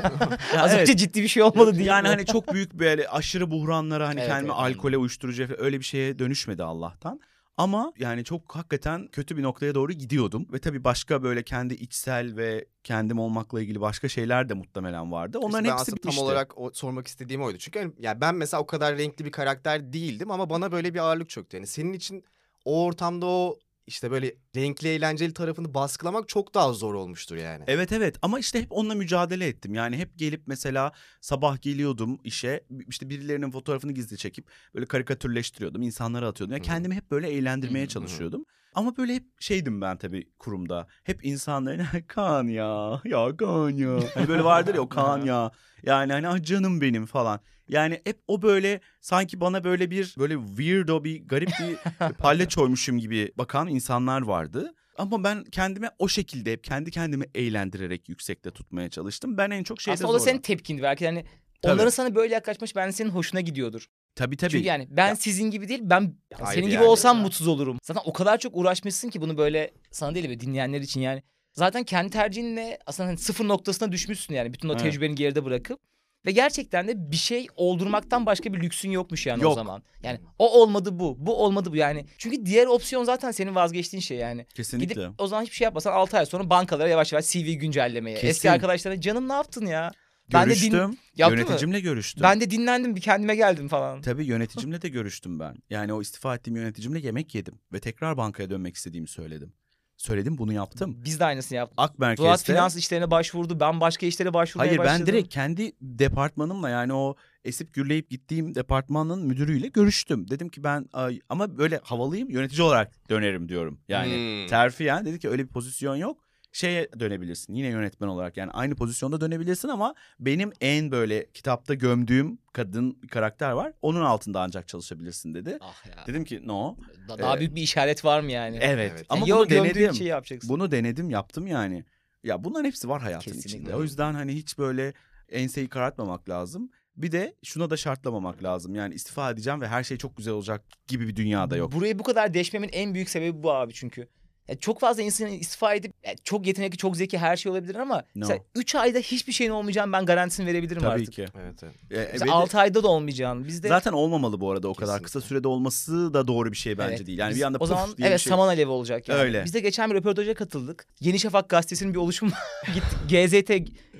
Ya Az evet. önce ciddi bir şey olmadı değil Yani hani çok büyük böyle aşırı buhranlara hani Evet, kendimi evet, alkole, uyuşturucuya öyle bir şeye dönüşmedi Allah'tan. Ama yani çok hakikaten kötü bir noktaya doğru gidiyordum. Ve tabii başka böyle kendi içsel ve kendim olmakla ilgili başka şeyler de muhtemelen vardı. Onların İşte hepsi bitmişti. tam olarak o, sormak istediğim oydu. Çünkü hani, yani ben mesela o kadar renkli bir karakter değildim ama bana böyle bir ağırlık çöktü. Yani senin için o ortamda o işte böyle renkli eğlenceli tarafını baskılamak çok daha zor olmuştur yani. Evet evet ama işte hep onunla mücadele ettim. Yani hep gelip mesela sabah geliyordum işe işte birilerinin fotoğrafını gizli çekip böyle karikatürleştiriyordum. insanlara atıyordum. Yani kendimi hep böyle eğlendirmeye çalışıyordum. Ama böyle hep şeydim ben tabii kurumda. Hep insanların Kaan ya ya Kaan ya. Hani böyle vardır ya o Kaan ya. Yani hani ah canım benim falan. Yani hep o böyle sanki bana böyle bir böyle weirdo bir garip bir palyaçoymuşum gibi bakan insanlar vardı. Ama ben kendime o şekilde hep kendi kendimi eğlendirerek yüksekte tutmaya çalıştım. Ben en çok şeyde Aslında o da zorlandım. senin tepkindi belki yani Tabii. onların sana böyle yaklaşmış ben senin hoşuna gidiyordur. Tabii tabii. Çünkü yani ben Ya- sizin gibi değil ben Hayır senin gibi yani. olsam mutsuz olurum. Zaten o kadar çok uğraşmışsın ki bunu böyle sana değil de dinleyenler için yani. Zaten kendi tercihinle aslında hani sıfır noktasına düşmüşsün yani bütün o Evet. tecrübeni geride bırakıp. Ve gerçekten de bir şey oldurmaktan başka bir lüksün yokmuş yani o Yok. zaman. Yani o olmadı bu, bu olmadı bu yani. Çünkü diğer opsiyon zaten senin vazgeçtiğin şey yani. Kesinlikle. Gidip o zaman hiçbir şey yapmasan 6 ay sonra bankalara yavaş yavaş CV güncellemeye. Kesin. Eski arkadaşlarına canım ne yaptın ya? Ben de din- görüştüm. Yaptı mı? yöneticimle görüştüm. Ben de dinlendim bir kendime geldim falan. Tabii yöneticimle de görüştüm ben. Yani o istifa ettiğim yöneticimle yemek yedim. Ve tekrar bankaya dönmek istediğimi söyledim. Söyledim bunu yaptım. Biz de aynısını yaptık. Akmerkez'de. finans işlerine başvurdu. Ben başka işlere başvurmaya Hayır başladım. ben direkt kendi departmanımla yani o esip gürleyip gittiğim departmanın müdürüyle görüştüm. Dedim ki ben ay, ama böyle havalıyım yönetici olarak dönerim diyorum. Yani Hmm. terfiyen dedi ki öyle bir pozisyon yok. Şeye dönebilirsin yine yönetmen olarak yani aynı pozisyonda dönebilirsin ama benim en böyle kitapta gömdüğüm kadın bir karakter var. Onun altında ancak çalışabilirsin dedi. Ah ya. Dedim ki no. Da- daha Ee, büyük bir işaret var mı yani? Evet, Evet. ama Yani bunu denedim. şeyi yapacaksın. Bunu denedim yaptım yani. Ya bunların hepsi var hayatın Kesinlikle. içinde. O yüzden hani hiç böyle enseyi karartmamak lazım. Bir de şuna da şartlamamak lazım. Yani istifa edeceğim ve her şey çok güzel olacak gibi bir dünyada yok. Burayı bu kadar deşmemin en büyük sebebi bu abi çünkü. Ya çok fazla insanın istifa edip ya çok yetenekli, çok zeki her şey olabilir ama No. mesela 3 ayda hiçbir şeyin olmayacağını ben garantisini verebilirim Tabii artık. ki. Evet, evet. E, ve Mesela de- 6 ayda da olmayacağını. Bizde Zaten olmamalı bu arada o kadar kısa Kesinlikle. sürede olması da doğru bir şey bence Evet, değil. Yani biz bir anda o zaman diye evet bir şey. saman alevi olacak yani. Öyle. Biz de geçen bir röportaja katıldık. Yeni Şafak gazetesinin bir oluşumu gittik. GZT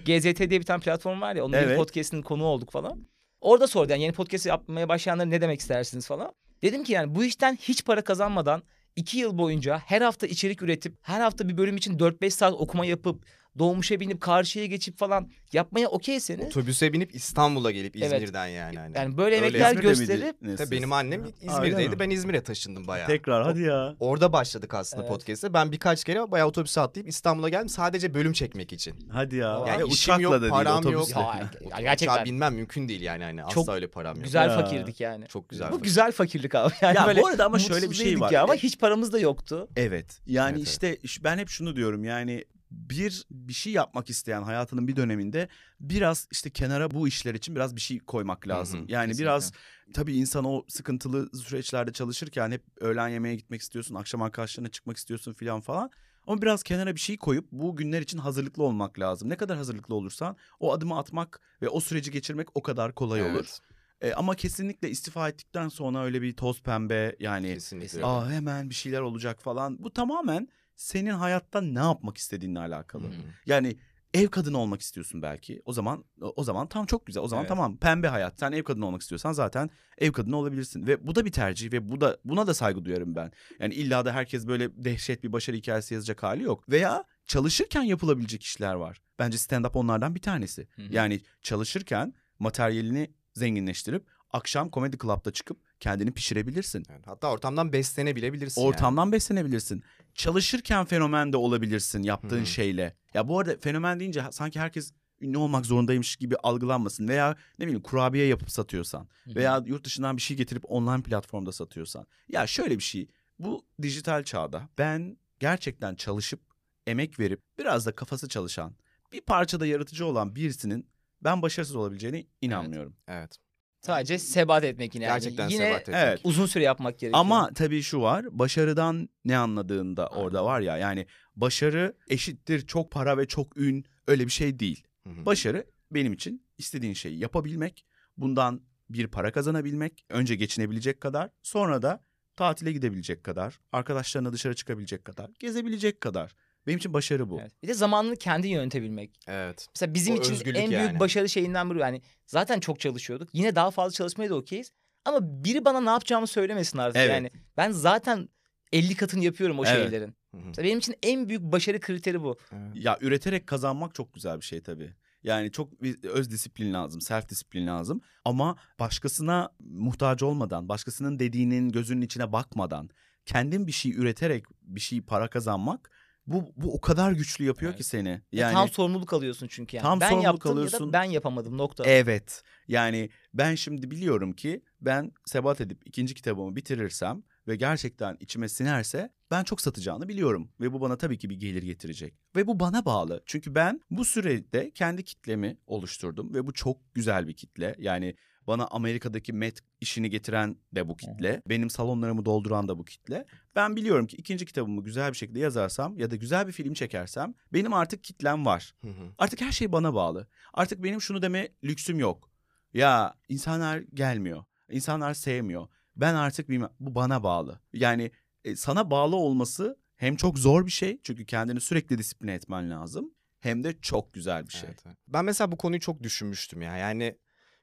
GZT diye bir tane platform var ya. Onun Evet. bir podcast'inin konuğu olduk falan. Orada sordu yani yeni podcast yapmaya başlayanlara ne demek istersiniz falan. Dedim ki yani bu işten hiç para kazanmadan iki yıl boyunca her hafta içerik üretip her hafta bir bölüm için 4-5 saat okuma yapıp dolmuşa binip karşıya geçip falan yapmaya okeyseniz Otobüse binip İstanbul'a gelip Evet. İzmir'den yani. Hani. yani böyle Öyle emekler gösterip? Tabii benim annem İzmir'deydi. mi? Ben İzmir'e taşındım bayağı. Tekrar hadi ya. Orada başladık aslında Evet. podcast'e. Ben birkaç kere bayağı otobüse atlayıp İstanbul'a geldim sadece bölüm çekmek için. Hadi ya. Yani Yani işim yok, da değil param yok. otobüsle. Ya, Uçağa gerçekten binmem mümkün değil yani. hani Çok Asla öyle param yok. güzel Ya. fakirdik yani. Çok güzel. Bu fakir. güzel fakirlik abi. Yani Ya böyle bu arada ama şöyle bir şey var. Ya, ama E- hiç paramız da yoktu. Evet. Yani Evet, işte ş- ben hep şunu diyorum yani bir bir şey yapmak isteyen hayatının bir döneminde biraz işte kenara bu işler için biraz bir şey koymak lazım. hı, yani kesinlikle. biraz tabii insan o sıkıntılı süreçlerde çalışırken hep öğlen yemeğe gitmek istiyorsun, akşam arkadaşlarına çıkmak istiyorsun filan falan. Ama biraz kenara bir şey koyup bu günler için hazırlıklı olmak lazım. Ne kadar hazırlıklı olursan o adımı atmak ve o süreci geçirmek o kadar kolay olur. Evet, E, ama kesinlikle istifa ettikten sonra öyle bir toz pembe yani Kesinlikle. Aa hemen bir şeyler olacak falan. Bu tamamen senin hayatta ne yapmak istediğinle alakalı. Hı. Yani ev kadını olmak istiyorsun belki. O zaman o zaman tam çok güzel. O zaman Evet. tamam pembe hayat. Sen ev kadını olmak istiyorsan zaten ev kadını olabilirsin ve bu da bir tercih ve bu da buna da saygı duyarım ben. Yani illa da herkes böyle dehşet bir başarı hikayesi yazacak hali yok. Veya çalışırken yapılabilecek işler var. Bence stand up onlardan bir tanesi. Hı hı. Yani çalışırken materyalini zenginleştirip akşam komedi club'da çıkıp kendini pişirebilirsin. Evet, Hatta ortamdan beslenebilebilirsin yani. Ortamdan beslenebilirsin. Çalışırken fenomen de olabilirsin yaptığın hı. şeyle. Ya bu arada fenomen deyince sanki herkes ünlü olmak zorundaymış gibi algılanmasın. Veya ne bileyim kurabiye yapıp satıyorsan. Veya yurt dışından bir şey getirip online platformda satıyorsan. Ya şöyle bir şey. Bu dijital çağda ben gerçekten çalışıp emek verip biraz da kafası çalışan bir parçada yaratıcı olan birisinin ben başarısız olabileceğine inanmıyorum. Evet. Sadece sebat etmek yine. yani. Gerçekten yine sebat etmek. Evet. uzun süre yapmak gerekiyor. Ama tabii şu var. Başarıdan ne anladığında orada var ya. Yani başarı eşittir çok para ve çok ün öyle bir şey değil. Hı hı. Başarı benim için istediğin şeyi yapabilmek, bundan bir para kazanabilmek, önce geçinebilecek kadar, sonra da tatile gidebilecek kadar, arkadaşlarına dışarı çıkabilecek kadar, gezebilecek kadar. Benim için başarı bu. Evet. Bir de zamanını kendin yönetebilmek. Evet. Mesela bizim O için en büyük yani. başarı şeyinden biri. Yani zaten çok çalışıyorduk. Yine daha fazla çalışmaya da okeyiz. Ama biri bana ne yapacağımı söylemesin artık. Evet. Yani ben zaten 50 katını yapıyorum o Evet. şeylerin. Mesela benim için en büyük başarı kriteri bu. Evet. Ya üreterek kazanmak çok güzel bir şey tabii. Yani çok bir öz disiplin lazım, self disiplin lazım. Ama başkasına muhtaç olmadan, başkasının dediğinin gözünün içine bakmadan kendin bir şey üreterek bir şey para kazanmak bu bu o kadar güçlü yapıyor Evet. ki seni. Yani, Yani tam sorumluluk alıyorsun çünkü yani. Tam ben sorumluluk yaptım ya alıyorsun. da ben yapamadım nokta. evet. Yani ben şimdi biliyorum ki ben sebat edip ikinci kitabımı bitirirsem ve gerçekten içime sinerse ben çok satacağını biliyorum ve bu bana tabii ki bir gelir getirecek. Ve bu bana bağlı. Çünkü ben bu sürede kendi kitlemi oluşturdum ve bu çok güzel bir kitle. Yani bana Amerika'daki Met işini getiren de bu kitle. Benim salonlarımı dolduran da bu kitle. Ben biliyorum ki ikinci kitabımı güzel bir şekilde yazarsam ya da güzel bir film çekersem benim artık kitlem var. Hı hı. Artık her şey bana bağlı. Artık benim şunu deme lüksüm yok. Ya insanlar gelmiyor. İnsanlar sevmiyor. Ben artık bilmem bu bana bağlı. Yani e, sana bağlı olması hem çok zor bir şey çünkü kendini sürekli disipline etmen lazım. Hem de çok güzel bir şey. Evet, evet. Ben mesela bu konuyu çok düşünmüştüm ya. Yani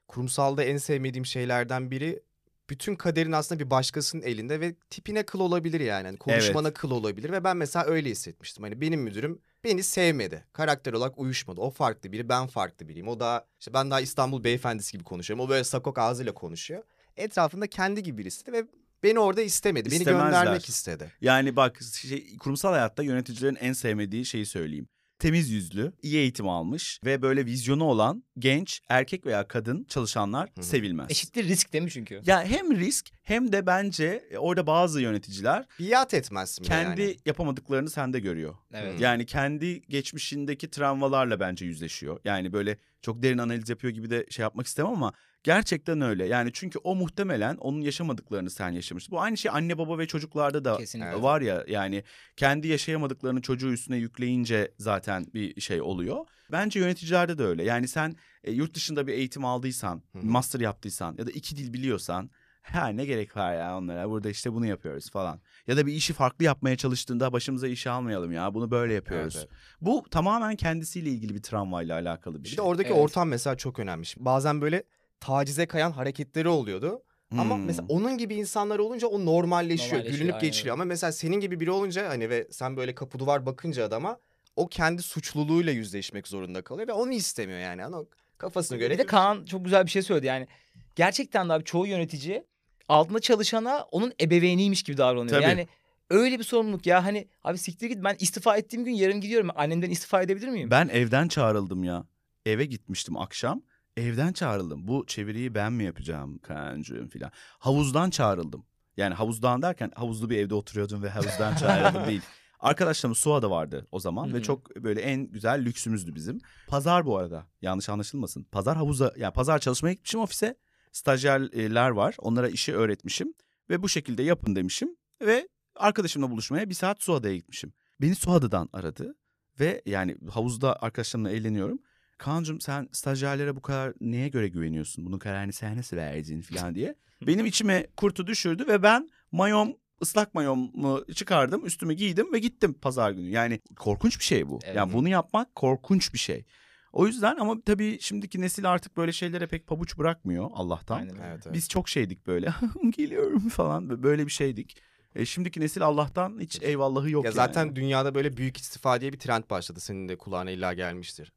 kurumsalda en sevmediğim şeylerden biri bütün kaderin aslında bir başkasının elinde ve tipine kıl olabilir yani. Hani konuşmana kıl olabilir ve ben mesela öyle hissetmiştim. Hani benim müdürüm beni sevmedi. Karakter olarak uyuşmadı. O farklı biri, ben farklı biriyim. O da işte ben daha İstanbul beyefendisi gibi konuşuyorum. O böyle sakok ağzıyla konuşuyor. Etrafında kendi gibi birisi ve beni orada istemedi. Beni göndermek istedi. Yani bak şey, kurumsal hayatta yöneticilerin en sevmediği şeyi söyleyeyim. Temiz yüzlü, iyi eğitim almış ve böyle vizyonu olan genç erkek veya kadın çalışanlar Hı hı. sevilmez. Eşittir risk değil mi çünkü? Ya hem risk hem de bence orada bazı yöneticiler Biat etmezsin bile kendi yani. yapamadıklarını sende görüyor. Evet. Yani kendi geçmişindeki travmalarla bence yüzleşiyor. Yani böyle çok derin analiz yapıyor gibi de şey yapmak istemem ama gerçekten öyle. Yani çünkü o muhtemelen onun yaşamadıklarını sen yaşamışsın. Bu aynı şey anne baba ve çocuklarda da Kesinlikle. Evet. var ya yani kendi yaşayamadıklarını çocuğu üstüne yükleyince zaten bir şey oluyor. Bence yöneticilerde de öyle. Yani sen e, yurt dışında bir eğitim aldıysan, Hı hı. master yaptıysan ya da iki dil biliyorsan ha ne gerek var ya onlara burada işte bunu yapıyoruz falan. Ya da bir işi farklı yapmaya çalıştığında başımıza işi almayalım ya bunu böyle yapıyoruz. Evet, evet. Bu tamamen kendisiyle ilgili bir travmayla alakalı bir Bir şey. de oradaki Evet. ortam mesela çok önemli. Bazen böyle tacize kayan hareketleri oluyordu. Ama Hmm. mesela onun gibi insanlar olunca o normalleşiyor, Normalleşiyor, gülünüp aynen geçiliyor. Ama mesela senin gibi biri olunca hani ve sen böyle kapı duvar bakınca adama o kendi suçluluğuyla yüzleşmek zorunda kalıyor ve onu istemiyor yani. Yani o kafasına göre. Bir de Kaan çok güzel bir şey söyledi yani. Gerçekten de abi çoğu yönetici altında çalışana onun ebeveyniymiş gibi davranıyor. Tabii. Yani öyle bir sorumluluk ya hani abi siktir git ben istifa ettiğim gün yarın gidiyorum. Annemden istifa edebilir miyim? Ben evden çağrıldım ya. Eve gitmiştim akşam. Evden çağrıldım. Bu çeviriyi ben mi yapacağım Kaan'cığım filan. Havuzdan çağrıldım. Yani havuzdan derken havuzlu bir evde oturuyordum ve havuzdan çağrıldım değil. Arkadaşlarımız Suada vardı o zaman Hı ve çok böyle en güzel lüksümüzdü bizim. Pazar bu arada yanlış anlaşılmasın. Pazar havuza yani pazar çalışmaya gitmişim ofise. Stajyerler var onlara işi öğretmişim ve bu şekilde yapın demişim. Ve arkadaşımla buluşmaya bir saat Suada'ya gitmişim. Beni Suada'dan aradı ve yani havuzda arkadaşlarımla eğleniyorum. Kaan'cığım sen stajyerlere bu kadar neye göre güveniyorsun? Bunun kararını sen nasıl verdin falan diye. Benim içime kurtu düşürdü ve ben mayom ıslak mayomu çıkardım üstüme giydim ve gittim pazar günü. Yani korkunç bir şey bu. Evet. Yani bunu yapmak korkunç bir şey. O yüzden ama tabii şimdiki nesil artık böyle şeylere pek pabuç bırakmıyor Allah'tan. Aynen. Evet, evet. Biz çok şeydik böyle geliyorum falan böyle bir şeydik. E, şimdiki nesil Allah'tan hiç eyvallahı yok ya yani. zaten dünyada böyle büyük istifa diye bir trend başladı. Senin de kulağına illa gelmiştir.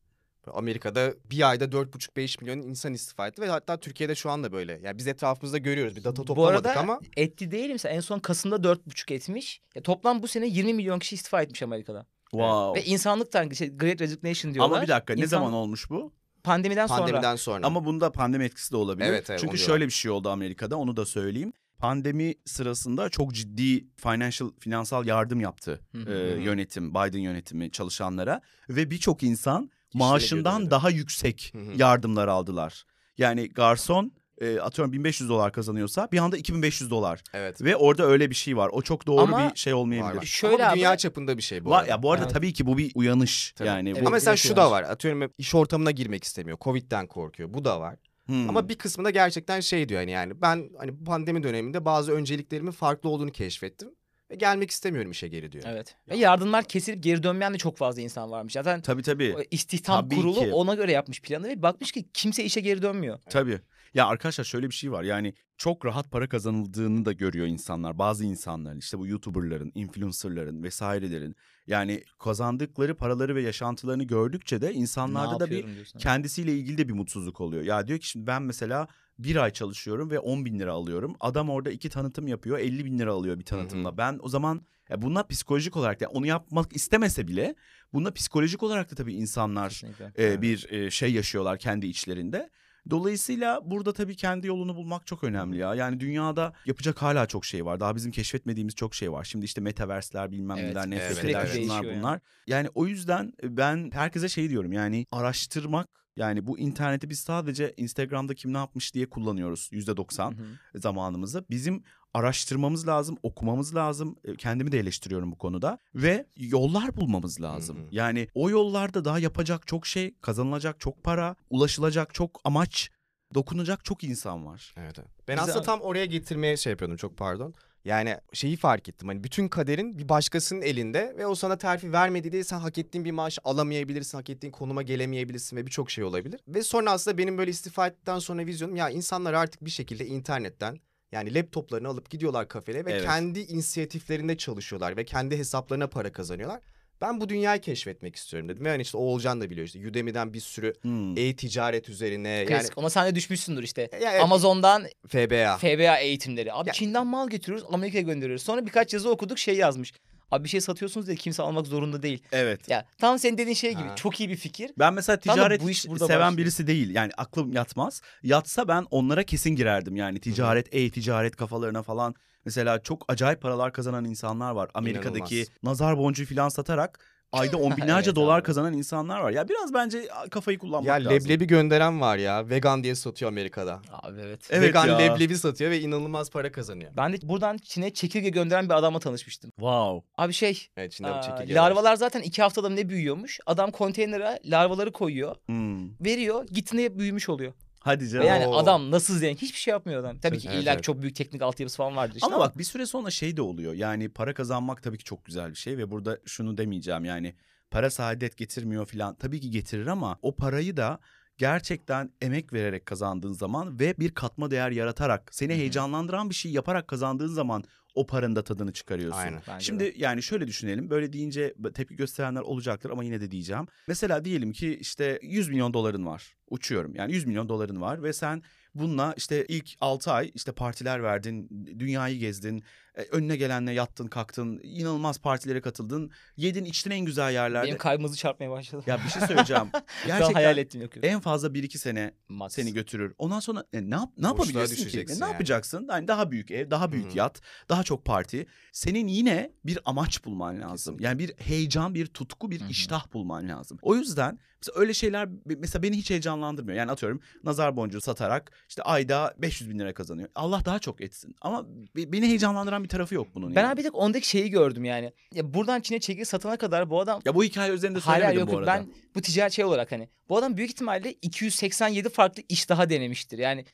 Amerika'da bir ayda 4,5-5 milyon insan istifa etti ve hatta Türkiye'de şu anda böyle. Yani biz etrafımızda görüyoruz. Bir data Bu toplamadık arada ama etti değil mesela en son Kasım'da 4,5 etmiş. Ya toplam bu sene 20 milyon kişi istifa etmiş Amerika'da. Wow. Ve insanlıktan şey, Great Resignation diyorlar. Ama bir dakika ne İnsan- zaman olmuş bu? Pandemiden, sonra. pandemiden sonra. Ama bunda pandemi etkisi de olabilir. Evet, evet, Çünkü şöyle bir şey oldu Amerika'da onu da söyleyeyim. Pandemi sırasında çok ciddi financial finansal yardım yaptı Hı hı. e, yönetim Biden yönetimi çalışanlara ve birçok insan maaşından daha yüksek yardımlar aldılar. Yani garson e, atıyorum 1500 dolar kazanıyorsa bir anda 2500 dolar Evet. ve orada öyle bir şey var. O çok doğru Ama- bir şey olmayabilir. Var, var. Şöyle Ama bu abi- dünya çapında bir şey bu Var arada. ya bu arada Evet. tabii ki bu bir uyanış. Tabii. Yani Evet. bu Ama mesela şu da var. Atıyorum iş ortamına girmek istemiyor. Covid'den korkuyor. Bu da var. Hmm. Ama bir kısmında gerçekten şey diyor hani yani ben hani bu pandemi döneminde bazı önceliklerimin farklı olduğunu keşfettim ve gelmek istemiyorum işe geri diyor. Evet. Ve yardımlar kesilip geri dönmeyen de çok fazla insan varmış. Zaten tabii tabii. istihdam Tabii kurulu ki. ona göre yapmış planı ve bakmış ki kimse işe geri dönmüyor. Tabii. Ya arkadaşlar şöyle bir şey var. Yani çok rahat para kazanıldığını da görüyor insanlar. Bazı insanların işte bu YouTuber'ların, influencer'ların vesairelerin. Yani kazandıkları paraları ve yaşantılarını gördükçe de insanlarda da bir diyorsun. kendisiyle ilgili de bir mutsuzluk oluyor. Ya diyor ki şimdi ben mesela bir ay çalışıyorum ve 10 bin lira alıyorum. Adam orada iki tanıtım yapıyor 50 bin lira alıyor bir tanıtımla. Ben o zaman ya bunlar psikolojik olarak da onu yapmak istemese bile bunda psikolojik olarak da tabii insanlar Kesinlikle. e, Evet. bir e, şey yaşıyorlar kendi içlerinde. Dolayısıyla burada tabii kendi yolunu bulmak çok önemli ya. Yani dünyada yapacak hala çok şey var. Daha bizim keşfetmediğimiz çok şey var. Şimdi işte metaverse'ler bilmem Evet, neler, evet. NFT'ler Sürekli şunlar bunlar. Yani o yüzden ben herkese şey diyorum yani araştırmak yani bu interneti biz sadece Instagram'da kim ne yapmış diye kullanıyoruz yüzde doksan zamanımızı. Bizim araştırmamız lazım, okumamız lazım. E, Kendimi de eleştiriyorum bu konuda ve yollar bulmamız lazım. Hı hı. Yani o yollarda daha yapacak çok şey, kazanılacak çok para, ulaşılacak çok amaç, dokunacak çok insan var. Evet, evet. Ben Bize- aslında tam oraya getirmeye şey yapıyordum çok pardon. Yani şeyi fark ettim hani bütün kaderin bir başkasının elinde ve o sana terfi vermedi diye sen hak ettiğin bir maaş alamayabilirsin, hak ettiğin konuma gelemeyebilirsin ve birçok şey olabilir. Ve sonra aslında benim böyle istifa ettikten sonra vizyonum ya insanlar artık bir şekilde internetten yani laptoplarını alıp gidiyorlar kafede ve Evet. kendi inisiyatiflerinde çalışıyorlar ve kendi hesaplarına para kazanıyorlar. Ben bu dünyayı keşfetmek istiyorum dedim. Ve hani işte Oğulcan da biliyor işte Udemy'den bir sürü Hmm. e-ticaret üzerine yani Klasik. Ona sen de düşmüşsündür işte. Ya evet, Amazon'dan FBA. FBA eğitimleri. Abi Ya- Çin'den mal getiriyoruz Amerika'ya gönderiyoruz. Sonra birkaç yazı okuduk şey yazmış. Abi bir şey satıyorsunuz diye kimse almak zorunda değil. Evet. Ya tam senin dediğin şey gibi Ha. çok iyi bir fikir. Ben mesela ticaret bu iş seven başlıyor. birisi değil. Yani aklım yatmaz. Yatsa ben onlara kesin girerdim. Yani ticaret, e-ticaret kafalarına falan. Mesela çok acayip paralar kazanan insanlar var. Amerika'daki İnanılmaz. nazar boncuğu falan satarak ayda on binlerce Evet dolar abi. kazanan insanlar var. Ya biraz bence kafayı kullanmak Ya lazım. leblebi gönderen var ya. Vegan diye satıyor Amerika'da. Abi evet. Evet Vegan ya. leblebi satıyor ve inanılmaz para kazanıyor. Ben de buradan Çin'e çekirge gönderen bir adamla tanışmıştım. Wow. Abi şey Evet Çin'de aa, çekirge var. larvalar zaten iki haftada ne büyüyormuş. Adam konteynere larvaları koyuyor. Hmm. Veriyor gittiğinde büyümüş oluyor. Hadi Ve canım. yani Oo. adam nasıl zengin hiçbir şey yapmıyor adam. Tabii ki Evet, illa evet. çok büyük teknik altyapısı falan vardır işte Ama bak bir süre sonra şey de oluyor. Yani para kazanmak tabii ki çok güzel bir şey ve burada şunu demeyeceğim yani para saadet getirmiyor falan. Tabii ki getirir ama o parayı da gerçekten emek vererek kazandığın zaman ve bir katma değer yaratarak seni heyecanlandıran bir şey yaparak kazandığın zaman o paranın da tadını çıkarıyorsun. Aynen. Bence Şimdi de. yani şöyle düşünelim. Böyle deyince tepki gösterenler olacaktır ama yine de diyeceğim. Mesela diyelim ki işte 100 milyon doların var. Uçuyorum. Yani 100 milyon doların var ve sen bununla işte ilk 6 ay işte partiler verdin, dünyayı gezdin, önüne gelenle yattın, kalktın, inanılmaz partilere katıldın, yedin, içtin en güzel yerlerde. Benim kalbim çarpmaya başladı. Ya bir şey söyleyeceğim. Gerçekten hayal ettim yok. en fazla 1-2 sene Max. seni götürür. Ondan sonra e, ne, yap, ne yapabilirsin ki? E, ne yani. yapacaksın? Yani daha büyük ev, daha büyük Hı hı. yat, daha çok parti. Senin yine bir amaç bulman lazım. Kesinlikle. Yani bir heyecan, bir tutku, bir Hı hı. iştah bulman lazım. O yüzden mesela öyle şeyler mesela beni hiç heyecanlandırmıyor. Yani atıyorum nazar boncuğu satarak işte ayda 500 bin lira kazanıyor. Allah daha çok etsin. Ama be- beni heyecanlandıran bir tarafı yok bunun. Ben yani. abi bir tek ondaki şeyi gördüm yani. Ya buradan Çin'e çekirge satana kadar bu adam Ya bu hikaye üzerinde söylemedim yok bu yok. arada. Ben bu ticaret şey olarak hani bu adam büyük ihtimalle 287 farklı iş daha denemiştir. Yani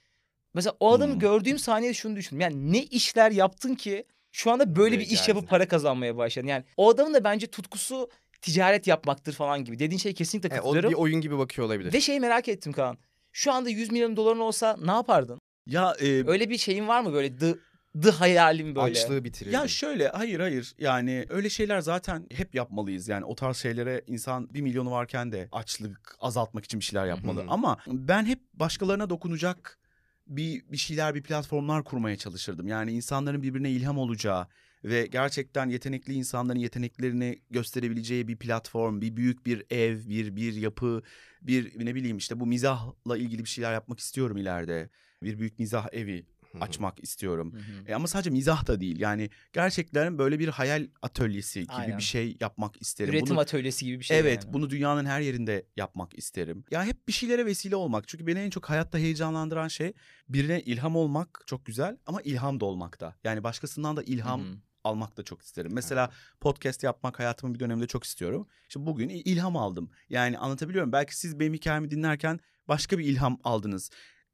mesela o adamı Hmm. gördüğüm saniyede şunu düşündüm. Yani ne işler yaptın ki şu anda böyle Buraya bir iş yapıp para kazanmaya başladın. Yani o adamın da bence tutkusu ticaret yapmaktır falan gibi. Dediğin şey kesinlikle E, o katılıyorum. bir oyun gibi bakıyor olabilir. Ve şeyi merak ettim Kaan. Şu anda 100 milyon doların olsa ne yapardın? Ya e, Öyle bir şeyin var mı böyle the, the hayalim böyle? Açlığı bitirir. Ya şöyle hayır hayır yani öyle şeyler zaten hep yapmalıyız yani o tarz şeylere insan bir milyonu varken de açlık azaltmak için bir şeyler yapmalı. Ama ben hep başkalarına dokunacak bir bir şeyler bir platformlar kurmaya çalışırdım. Yani insanların birbirine ilham olacağı ve gerçekten yetenekli insanların yeteneklerini gösterebileceği bir platform, bir büyük bir ev, bir bir yapı, bir ne bileyim işte bu mizahla ilgili bir şeyler yapmak istiyorum ileride. Bir büyük mizah evi. Açmak istiyorum. E ama sadece mizah da değil. Yani gerçekten böyle bir hayal atölyesi gibi Aynen. bir şey yapmak isterim. Üretim Bunu, atölyesi gibi bir şey. evet, yani. bunu dünyanın her yerinde yapmak isterim. Ya hep bir şeylere vesile olmak. Çünkü beni en çok hayatta heyecanlandıran şey birine ilham olmak çok güzel ama ilham da olmak da. Yani başkasından da ilham almak da çok isterim. Mesela podcast yapmak hayatımın bir döneminde çok istiyorum. İşte bugün il- ilham aldım. Yani anlatabiliyorum. Belki siz benim hikayemi dinlerken başka bir ilham aldınız.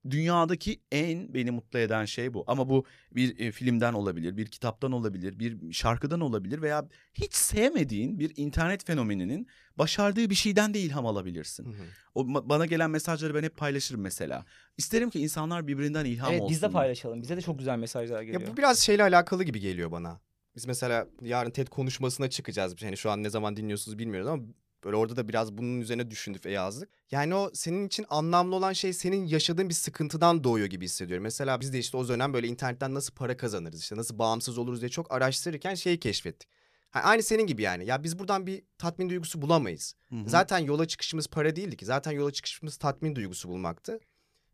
Dünyadaki en beni mutlu eden şey bu. Ama bu bir e, filmden olabilir, bir kitaptan olabilir, bir şarkıdan olabilir veya hiç sevmediğin bir internet fenomeninin başardığı bir şeyden de ilham alabilirsin. Hı hı. O ma- bana gelen mesajları ben hep paylaşırım mesela. İsterim ki insanlar birbirinden ilham Evet olsun. biz de paylaşalım. Bize de çok güzel mesajlar geliyor. Ya bu biraz şeyle alakalı gibi geliyor bana. Biz mesela yarın TED konuşmasına çıkacağız. Hani şu an ne zaman dinliyorsunuz bilmiyoruz ama böyle orada da biraz bunun üzerine düşündük ve yazdık. Yani o senin için anlamlı olan şey senin yaşadığın bir sıkıntıdan doğuyor gibi hissediyorum. Mesela biz de işte o dönem böyle internetten nasıl para kazanırız işte nasıl bağımsız oluruz diye çok araştırırken şeyi keşfettik. Ha, aynı senin gibi yani. Ya biz buradan bir tatmin duygusu bulamayız. Hı hı. Zaten yola çıkışımız para değildi ki. Zaten yola çıkışımız tatmin duygusu bulmaktı.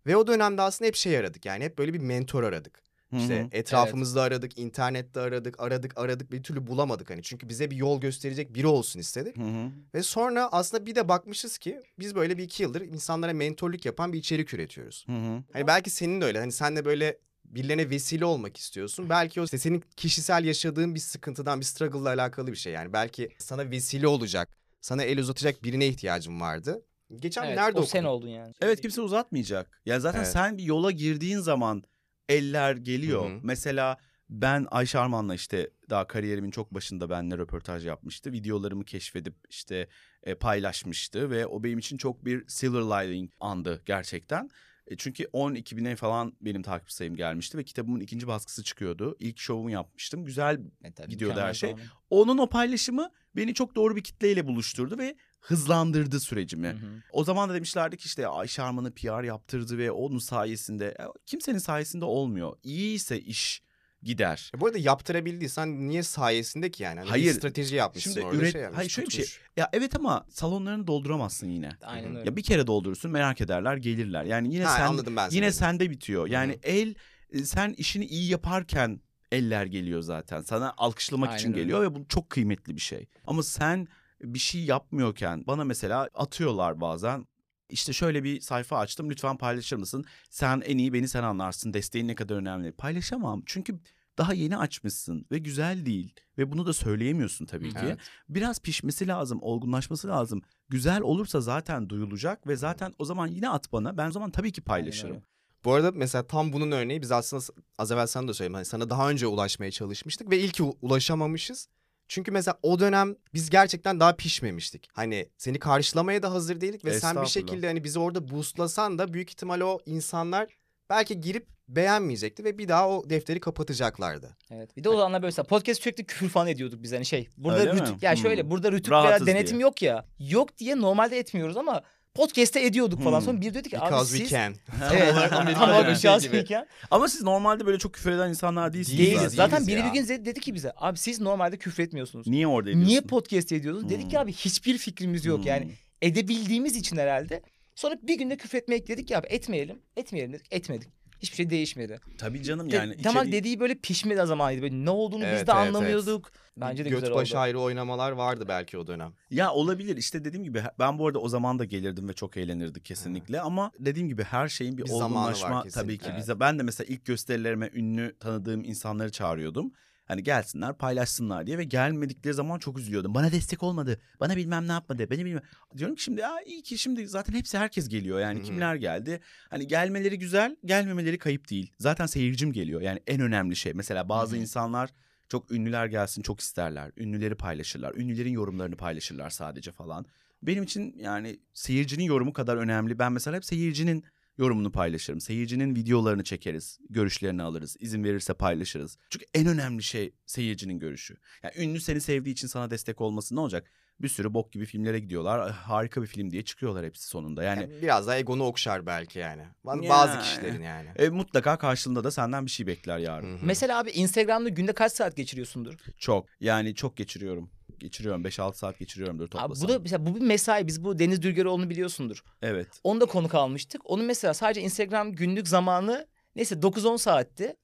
Ve o dönemde aslında hep şey aradık. Yani hep böyle bir mentor aradık. İşte etrafımızda aradık, internette aradık, aradık, aradık bir türlü bulamadık hani. Çünkü bize bir yol gösterecek biri olsun istedik. Hı hı. Ve sonra aslında bir de bakmışız ki biz böyle bir iki yıldır insanlara mentorluk yapan bir içerik üretiyoruz. Hı hı. Hani belki senin de öyle. Hani sen de böyle birilerine vesile olmak istiyorsun. Belki o işte senin kişisel yaşadığın bir sıkıntıdan, bir struggle'la alakalı bir şey. Yani belki sana vesile olacak, sana el uzatacak birine ihtiyacın vardı. Geçen Evet, nerede o okudum? sen oldun yani. Evet kimse uzatmayacak. Ya zaten Evet. sen bir yola girdiğin zaman eller geliyor. Hı hı. Mesela ben Ayşe Arman'la işte daha kariyerimin çok başında benimle röportaj yapmıştı. Videolarımı keşfedip işte e, paylaşmıştı ve o benim için çok bir silver lining andı gerçekten. E, çünkü 12 bine falan benim takip sayım gelmişti ve kitabımın ikinci baskısı çıkıyordu. İlk şovumu yapmıştım. Güzel Evet, tabii, gidiyordu her şey. onun o paylaşımı beni çok doğru bir kitleyle buluşturdu ve hızlandırdı sürecimi. Hı hı. O zaman da demişlerdi ki işte Ayşe Arman'ı PR yaptırdı ve onun sayesinde Ya kimsenin sayesinde olmuyor. İyiyse iş gider. E bu arada yaptırabildiysen niye sayesinde ki yani? Hani Hayır. Strateji yapmışsın Şimdi orada üret- şey yapmış, hayır, şöyle bir şey-. Ya evet ama salonlarını dolduramazsın yine. Aynen öyle. Ya bir kere doldurursun merak ederler gelirler. Yani yine Ha, sen anladım ben yine sende bitiyor. Yani Hı el e, sen işini iyi yaparken eller geliyor zaten. Sana alkışlamak için Aynen öyle. geliyor ve bu çok kıymetli bir şey. Ama sen bir şey yapmıyorken bana mesela atıyorlar bazen. İşte şöyle bir sayfa açtım lütfen paylaşır mısın? Sen en iyi beni sen anlarsın. Desteğin ne kadar önemli. Paylaşamam çünkü daha yeni açmışsın ve güzel değil ve bunu da söyleyemiyorsun tabii ki. Evet. Biraz pişmesi lazım, olgunlaşması lazım. Güzel olursa zaten duyulacak ve zaten o zaman yine at bana. Ben o zaman tabii ki paylaşırım. öyle. Bu arada mesela tam bunun örneği biz aslında az evvel sana da söyledim. Hani sana daha önce ulaşmaya çalışmıştık ve ilk ulaşamamışız. Çünkü mesela o dönem biz gerçekten daha pişmemiştik. Hani seni karşılamaya da hazır değildik ve sen bir şekilde hani bizi orada boostlasan da büyük ihtimal o insanlar belki girip beğenmeyecekti ve bir daha o defteri kapatacaklardı. Evet. Bir de o zamanlar böyle podcast sürekli küfür falan ediyorduk biz hani şey. Burada Öyle rütük mi? ya Hmm. şöyle burada rütük Rahatız veya denetim diye. yok ya. Yok diye normalde etmiyoruz ama podcast'te ediyorduk falan. Hmm. Sonra bir dedik ki abi Because siz we can. Evet. olarak Tam olarak bir şey because we can. Ama siz normalde böyle çok küfür eden insanlar değilsiniz. Değiliz. Zaten değiliz biri ya. bir gün dedi ki bize abi siz normalde küfür etmiyorsunuz. Niye orada ediyorsun? Niye podcast ediyorsunuz? Dedik ki Hmm. abi hiçbir fikrimiz yok yani. Hmm. Edebildiğimiz için herhalde. Sonra bir günde küfür etmek dedik ki abi etmeyelim. Etmeyelim dedik. Etmedik. Hiçbir şey değişmedi. Tabii canım De- yani. tamam içeri- dediği böyle pişmedi zamanıydı. Böyle ne olduğunu Evet, biz de evet, anlamıyorduk. Bence de Göt güzel başı oldu. ayrı oynamalar vardı belki o dönem. Ya olabilir işte dediğim gibi ben bu arada o zaman da gelirdim ve çok eğlenirdik kesinlikle ama dediğim gibi her şeyin bir, Bir zamanı var olgunlaşma tabii ki Evet. bize ben de mesela ilk gösterilerime ünlü tanıdığım insanları çağırıyordum. Hani gelsinler paylaşsınlar diye ve gelmedikleri zaman çok üzülüyordum. Bana destek olmadı. Bana bilmem ne yapmadı. Beni bilmem. Diyorum ki şimdi ya iyi ki şimdi zaten hepsi herkes geliyor. Yani kimler geldi? Hani gelmeleri güzel, gelmemeleri kayıp değil. Zaten seyircim geliyor. Yani en önemli şey. Mesela bazı insanlar çok ünlüler gelsin çok isterler. Ünlüleri paylaşırlar. Ünlülerin yorumlarını paylaşırlar sadece falan. Benim için yani seyircinin yorumu kadar önemli. Ben mesela hep seyircinin yorumunu paylaşırım. Seyircinin videolarını çekeriz. Görüşlerini alırız. İzin verirse paylaşırız. Çünkü en önemli şey seyircinin görüşü. Yani ünlü seni sevdiği için sana destek olması ne olacak? Bir sürü bok gibi filmlere gidiyorlar. "Ah, Harika bir film diye çıkıyorlar hepsi sonunda. Yani Yani biraz daha egonu okşar belki yani. Ba- Ya. Bazı kişilerin yani. e, mutlaka karşılığında da senden bir şey bekler yarın. Hı hı. Mesela abi Instagram'da günde kaç saat geçiriyorsundur? Çok. Yani çok geçiriyorum. Geçiriyorum. 5-6 saat geçiriyorumdur Abi toplasam. bu da mesela bu bir mesai. Biz bu Deniz Dülgeroğlu'nu biliyorsundur. Evet. Onu da konuk almıştık. Onun mesela sadece Instagram günlük zamanı neyse 9-10 saatti.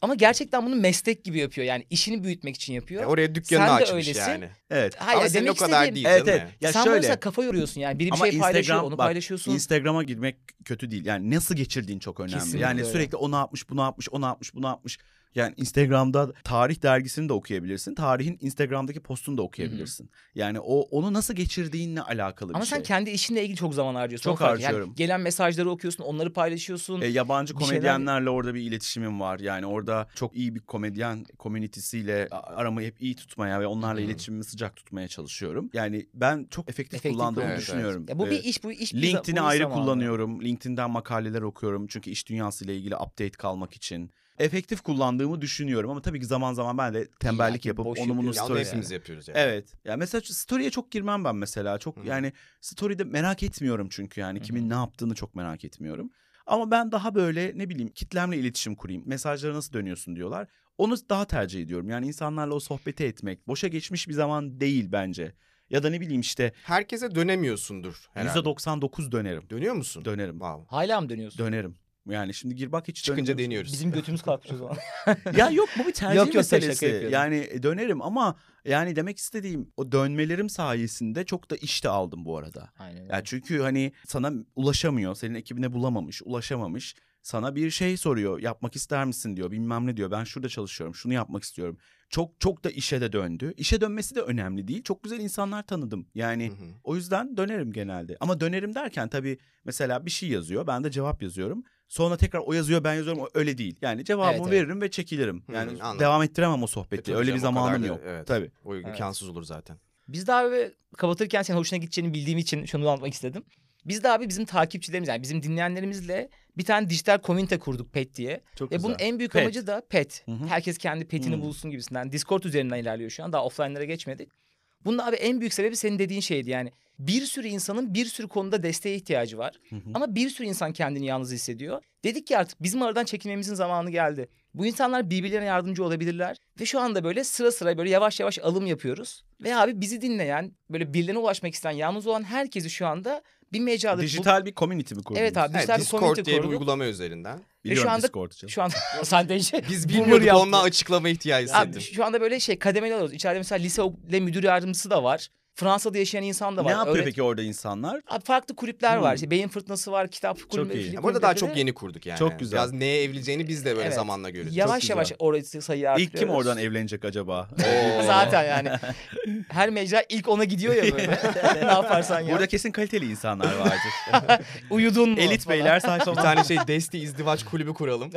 Ama gerçekten bunu meslek gibi yapıyor. Yani işini büyütmek için yapıyor. E, oraya dükkanını Sen de açmış öylesin. yani. Evet. Hayır, Ama senin o kadar istediğim- değil Evet, değil evet. mi? Ya Sen şöyle. mesela kafa yoruyorsun yani. Biri bir Ama şey paylaşıyor Instagram- onu bak, paylaşıyorsun. Instagram'a girmek kötü değil. Yani nasıl geçirdiğin çok önemli. Kesinlikle yani öyle. sürekli onu yapmış, bunu yapmış, onu yapmış, bunu yapmış. Yani Instagram'da tarih dergisini de okuyabilirsin. Tarihin Instagram'daki postunu da okuyabilirsin. Yani o onu nasıl geçirdiğinle alakalı Ama bir şey. sen kendi işinle ilgili çok zaman harcıyorsun. Çok fark. Yani harcıyorum. gelen mesajları okuyorsun, onları paylaşıyorsun. E, yabancı bir şeyler- komedyenlerle orada bir iletişimim var. Yani orada çok iyi bir komedyen komünitesiyle a- aramı hep iyi tutmaya ve onlarla Hı hı. iletişimimi sıcak tutmaya çalışıyorum. Yani ben çok efektif, Efektif kullandığımı kullan- Evet, düşünüyorum. ya bu E, bir iş, bu iş LinkedIn'i ayrı kullanıyorum. LinkedIn'den makaleler okuyorum. Çünkü iş dünyasıyla ilgili update kalmak için. Efektif kullandığımı düşünüyorum ama tabii ki zaman zaman ben de tembellik Ya, yapıp boş onu bunu yapıyorsun. Ya onu story... hepimiz yapıyoruz yani. Evet. Ya mesela şu story'e çok girmem ben mesela. Çok Hı hı. yani story'de merak etmiyorum çünkü yani kimin hı. ne yaptığını çok merak etmiyorum. Ama ben daha böyle ne bileyim kitlemle iletişim kurayım. Mesajlara nasıl dönüyorsun diyorlar. Onu daha tercih ediyorum. Yani insanlarla o sohbeti etmek boşa geçmiş bir zaman değil bence. Ya da ne bileyim işte Herkese dönemiyorsundur herhalde. %99 dönerim. Dönüyor musun? Dönerim. Wow. Hala mı dönüyorsun? Dönerim. Yani şimdi gir bak hiç Çıkınca deniyoruz. Bizim götümüz kalkmış o zaman. ya yok bu bir tercih Yok, yok, şaka meselesi. yapıyorum. yani e, dönerim ama yani demek istediğim o dönmelerim sayesinde çok da iş de aldım bu arada. Aynen. Ya çünkü hani sana ulaşamıyor, senin ekibine bulamamış, ulaşamamış. Sana bir şey soruyor, yapmak ister misin diyor, bilmem ne diyor. Ben şurada çalışıyorum, şunu yapmak istiyorum. Çok çok da işe de döndü. İşe dönmesi de önemli değil. Çok güzel insanlar tanıdım. Yani Hı hı. o yüzden dönerim genelde. Ama dönerim derken tabii mesela bir şey yazıyor, ben de cevap yazıyorum. Sonra tekrar o yazıyor, ben yazıyorum. O öyle değil. Yani cevabımı Evet, evet. veririm ve çekilirim. Yani anladım. devam ettiremem o E, sohbeti. tabii öyle bir zamanım da- yok. Evet. Tabii. O imkansız olur zaten. Biz de abi kapatırken senin hoşuna gideceğini bildiğim için şunu anlatmak istedim. Biz de abi bizim takipçilerimiz yani bizim dinleyenlerimizle bir tane dijital komünite kurduk PET diye. Çok Ve güzel. bunun en büyük Pet. amacı da PET. Hı hı. Herkes kendi petini Hmm. bulsun gibisinden. Discord üzerinden ilerliyor şu an. Daha offline'lara geçmedik. Bunun abi en büyük sebebi senin dediğin şeydi yani. Bir sürü insanın bir sürü konuda desteğe ihtiyacı var. Hı hı. Ama bir sürü insan kendini yalnız hissediyor. Dedik ki artık bizim aradan çekilmemizin zamanı geldi. Bu insanlar birbirlerine yardımcı olabilirler. Ve şu anda böyle sıra sıra böyle yavaş yavaş alım yapıyoruz. Ve abi bizi dinleyen, böyle birilerine ulaşmak isteyen, yalnız olan herkesi şu anda bir mecrada... Dijital bir community mi kurdunuz? Evet abi. Evet, Dijital bir Discord community diye bir kurduk. uygulama üzerinden. Biliyorum şu anda- Discord'u canım. Şu anda sen de şey... Biz bilmiyorduk yaptı. onunla açıklama ihtiyacı Abi hissettim. şu anda böyle şey kademeli alıyoruz. İçeride mesela lise müdür yardımcısı da var. Fransa'da yaşayan insan da var. Ne yapıyor Öğret- peki orada insanlar? Abi farklı kulüpler var. Hmm. İşte Beyin Fırtınası var, kitap kulübü. iyi. film Bu arada daha çok yeni kurduk yani. Çok güzel. Biraz neye evleneceğini biz de böyle Evet. zamanla görüyoruz. Yavaş Çok yavaş orası sayıyı artırıyoruz. İlk kim oradan evlenecek acaba? Zaten yani. Her mecra ilk ona gidiyor ya böyle. ne yaparsan ya. Burada kesin kaliteli insanlar vardır. Uyudun mu? Elit falan. beyler Bir saçma. tane şey Desti izdivaç kulübü kuralım.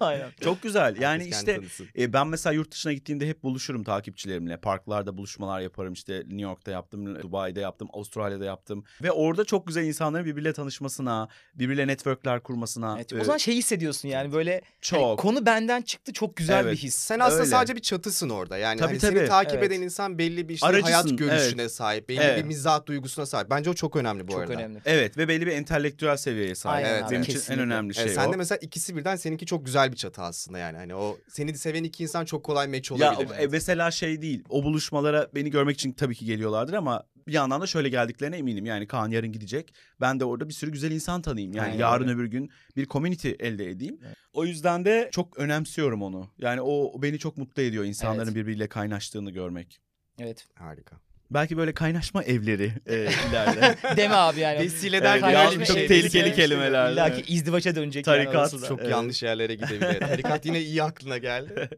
Aynen. Çok güzel. Yani Herkes işte. E, ben mesela yurt dışına gittiğimde hep buluşurum takipçilerimle. Parklarda buluşmalar yaparım. İşte New York'ta yaptım, Dubai'de yaptım, Avustralya'da yaptım. Ve orada çok güzel insanların birbiriyle tanışmasına, birbiriyle networkler kurmasına. Evet, e, o zaman şey hissediyorsun yani böyle hani çok. konu benden çıktı çok güzel Evet. bir his. Sen aslında Öyle. sadece bir çatısın orada. Yani Tabii, hani tabii. seni takip Evet. eden insan belli bir işte Aracısın, hayat görüşüne sahip, belli Evet. bir mizah duygusuna sahip. Bence o çok önemli bu çok arada. önemli. Evet ve belli bir entelektüel seviyeye sahip. Aynen Evet, Benim evet. için en önemli şey Evet, o. sen de mesela ikisi birden seninki çok güzel bir çatı aslında yani. Hani o seni seven iki insan çok kolay meç Ya olabilir. e, mesela şey değil. O buluşmalara beni görmek için tabii ki geliyorlardır ama bir yandan da şöyle geldiklerine eminim. Yani Kaan yarın gidecek. Ben de orada bir sürü güzel insan tanıyayım. Yani Aynen yarın öbür gün bir community elde edeyim. O yüzden de çok önemsiyorum onu. Yani o beni çok mutlu ediyor insanların Evet. birbiriyle kaynaştığını görmek. Evet. Harika. Belki böyle kaynaşma evleri e, ileride. Deme abi yani. Vesile Evet, derken ya, öyle bir çok şey. tehlikeli değil. kelimeler. İlla evet. ki izdivaça dönecek Tarikat, yani. Çok Evet. yanlış yerlere gidebilir. Tarikat yine iyi aklına geldi.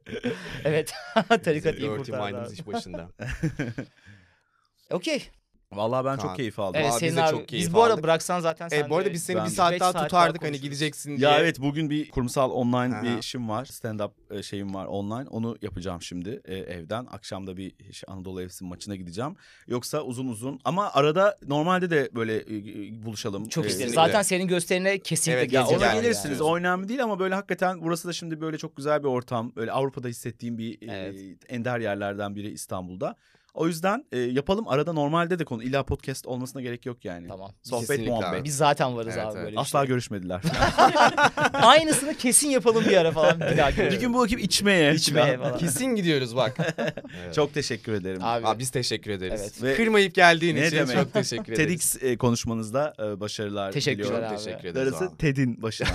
Evet. Tarikat iyi kurtardı iş başında. Okey. Vallahi ben Kaan. çok keyif aldım. Evet Aa, biz de abi. çok keyif biz bu arada aldık. bıraksan zaten sen E, bu arada biz seni Ben- bir saat Beş daha saat tutardık daha hani konuşuruz. gideceksin diye. Ya evet bugün bir kurumsal online Aha. bir işim var. Stand-up e, şeyim var online. Onu yapacağım şimdi e, evden. Akşam da bir şey, Anadolu Efes'in maçına gideceğim. Yoksa uzun uzun ama arada normalde de böyle e, e, buluşalım. Çok E, isteriz. kesinlikle. Zaten senin gösterine kesinlikle Evet, Ya ona yani. gelirsiniz. Yani. O önemli değil ama böyle hakikaten burası da şimdi böyle çok güzel bir ortam. Böyle Avrupa'da hissettiğim bir e, Evet. ender yerlerden biri İstanbul'da. O yüzden e, yapalım. Arada normalde de konu illa podcast olmasına gerek yok yani. Tamam. Sohbet Kesinlikle muhabbet. abi. Biz zaten varız Evet, abi evet. böyle bir Asla şey. görüşmediler. Aynısını kesin yapalım bir ara falan bir daha bir gün bu ekip içmeye. İçmeye falan. Kesin gidiyoruz bak. Evet. Çok teşekkür ederim. Abi, Abi biz teşekkür ederiz. Evet. Ve- Kırmayıp geldiğin Ne için demek? çok teşekkür ederiz. TEDx e, konuşmanızda e, başarılar Teşekkürler diliyorum. abi. Teşekkür ederiz. Darısı abi. TED'in başına.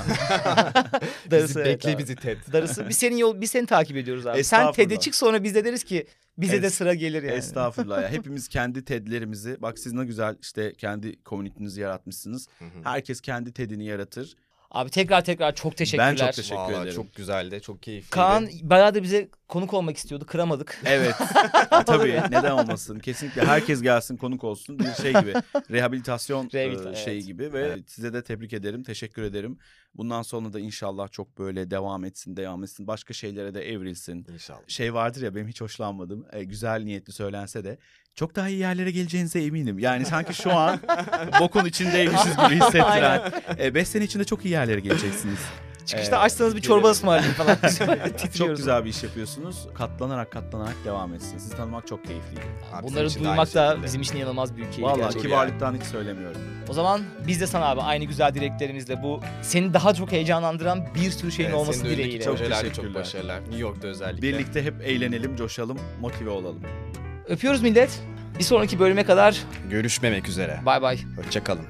Darısı, Bizi, evet bekle abi. bizi Ted. Darısı. Biz senin yol biz seni takip ediyoruz abi. Sen Estağfurullah. TED'e çık sonra biz de deriz ki bize de Es- sıra gelir yani. Estağfurullah ya. Hepimiz kendi TED'lerimizi bak siz ne güzel işte kendi komünitinizi yaratmışsınız. Hı hı. Herkes kendi TED'ini yaratır. Abi tekrar tekrar çok teşekkürler. Ben çok teşekkür Vallahi ederim. çok güzeldi, çok keyifliydi. Kaan bayağı da bize konuk olmak istiyordu. Kıramadık. Evet. Tabii neden olmasın. Kesinlikle herkes gelsin konuk olsun. Bir şey gibi. Rehabilitasyon Rehabilita- e, şeyi evet. gibi ve size de tebrik ederim. Teşekkür ederim. Bundan sonra da inşallah çok böyle devam etsin, devam etsin. Başka şeylere de evrilsin. İnşallah. şey vardır ya benim hiç hoşlanmadım. E, güzel niyetli söylense de çok daha iyi yerlere geleceğinize eminim. Yani sanki şu an bokun içindeymişiz gibi hissettiren. 5 sene içinde çok iyi yerlere geleceksiniz. Çıkışta Ee, açsanız bir çorba ısmarlayın falan. Çok güzel bir iş yapıyorsunuz. Katlanarak katlanarak devam etsin. Sizi tanımak çok keyifliydi. Abi Bunları bizim için de duymak da şekilde. bizim için inanılmaz büyük keyif. Vallahi gerçekten. kibarlıktan hiç söylemiyorum. O zaman biz de sana abi aynı güzel dileklerimizle bu seni daha çok heyecanlandıran bir sürü şeyin Evet, olması dileğiyle. Çok projelerde çok teşekkürler. başarılar. New York'ta özellikle. Birlikte hep eğlenelim, coşalım, motive olalım. Öpüyoruz millet. Bir sonraki bölüme kadar Görüşmemek üzere. bay bay. Hoşçakalın.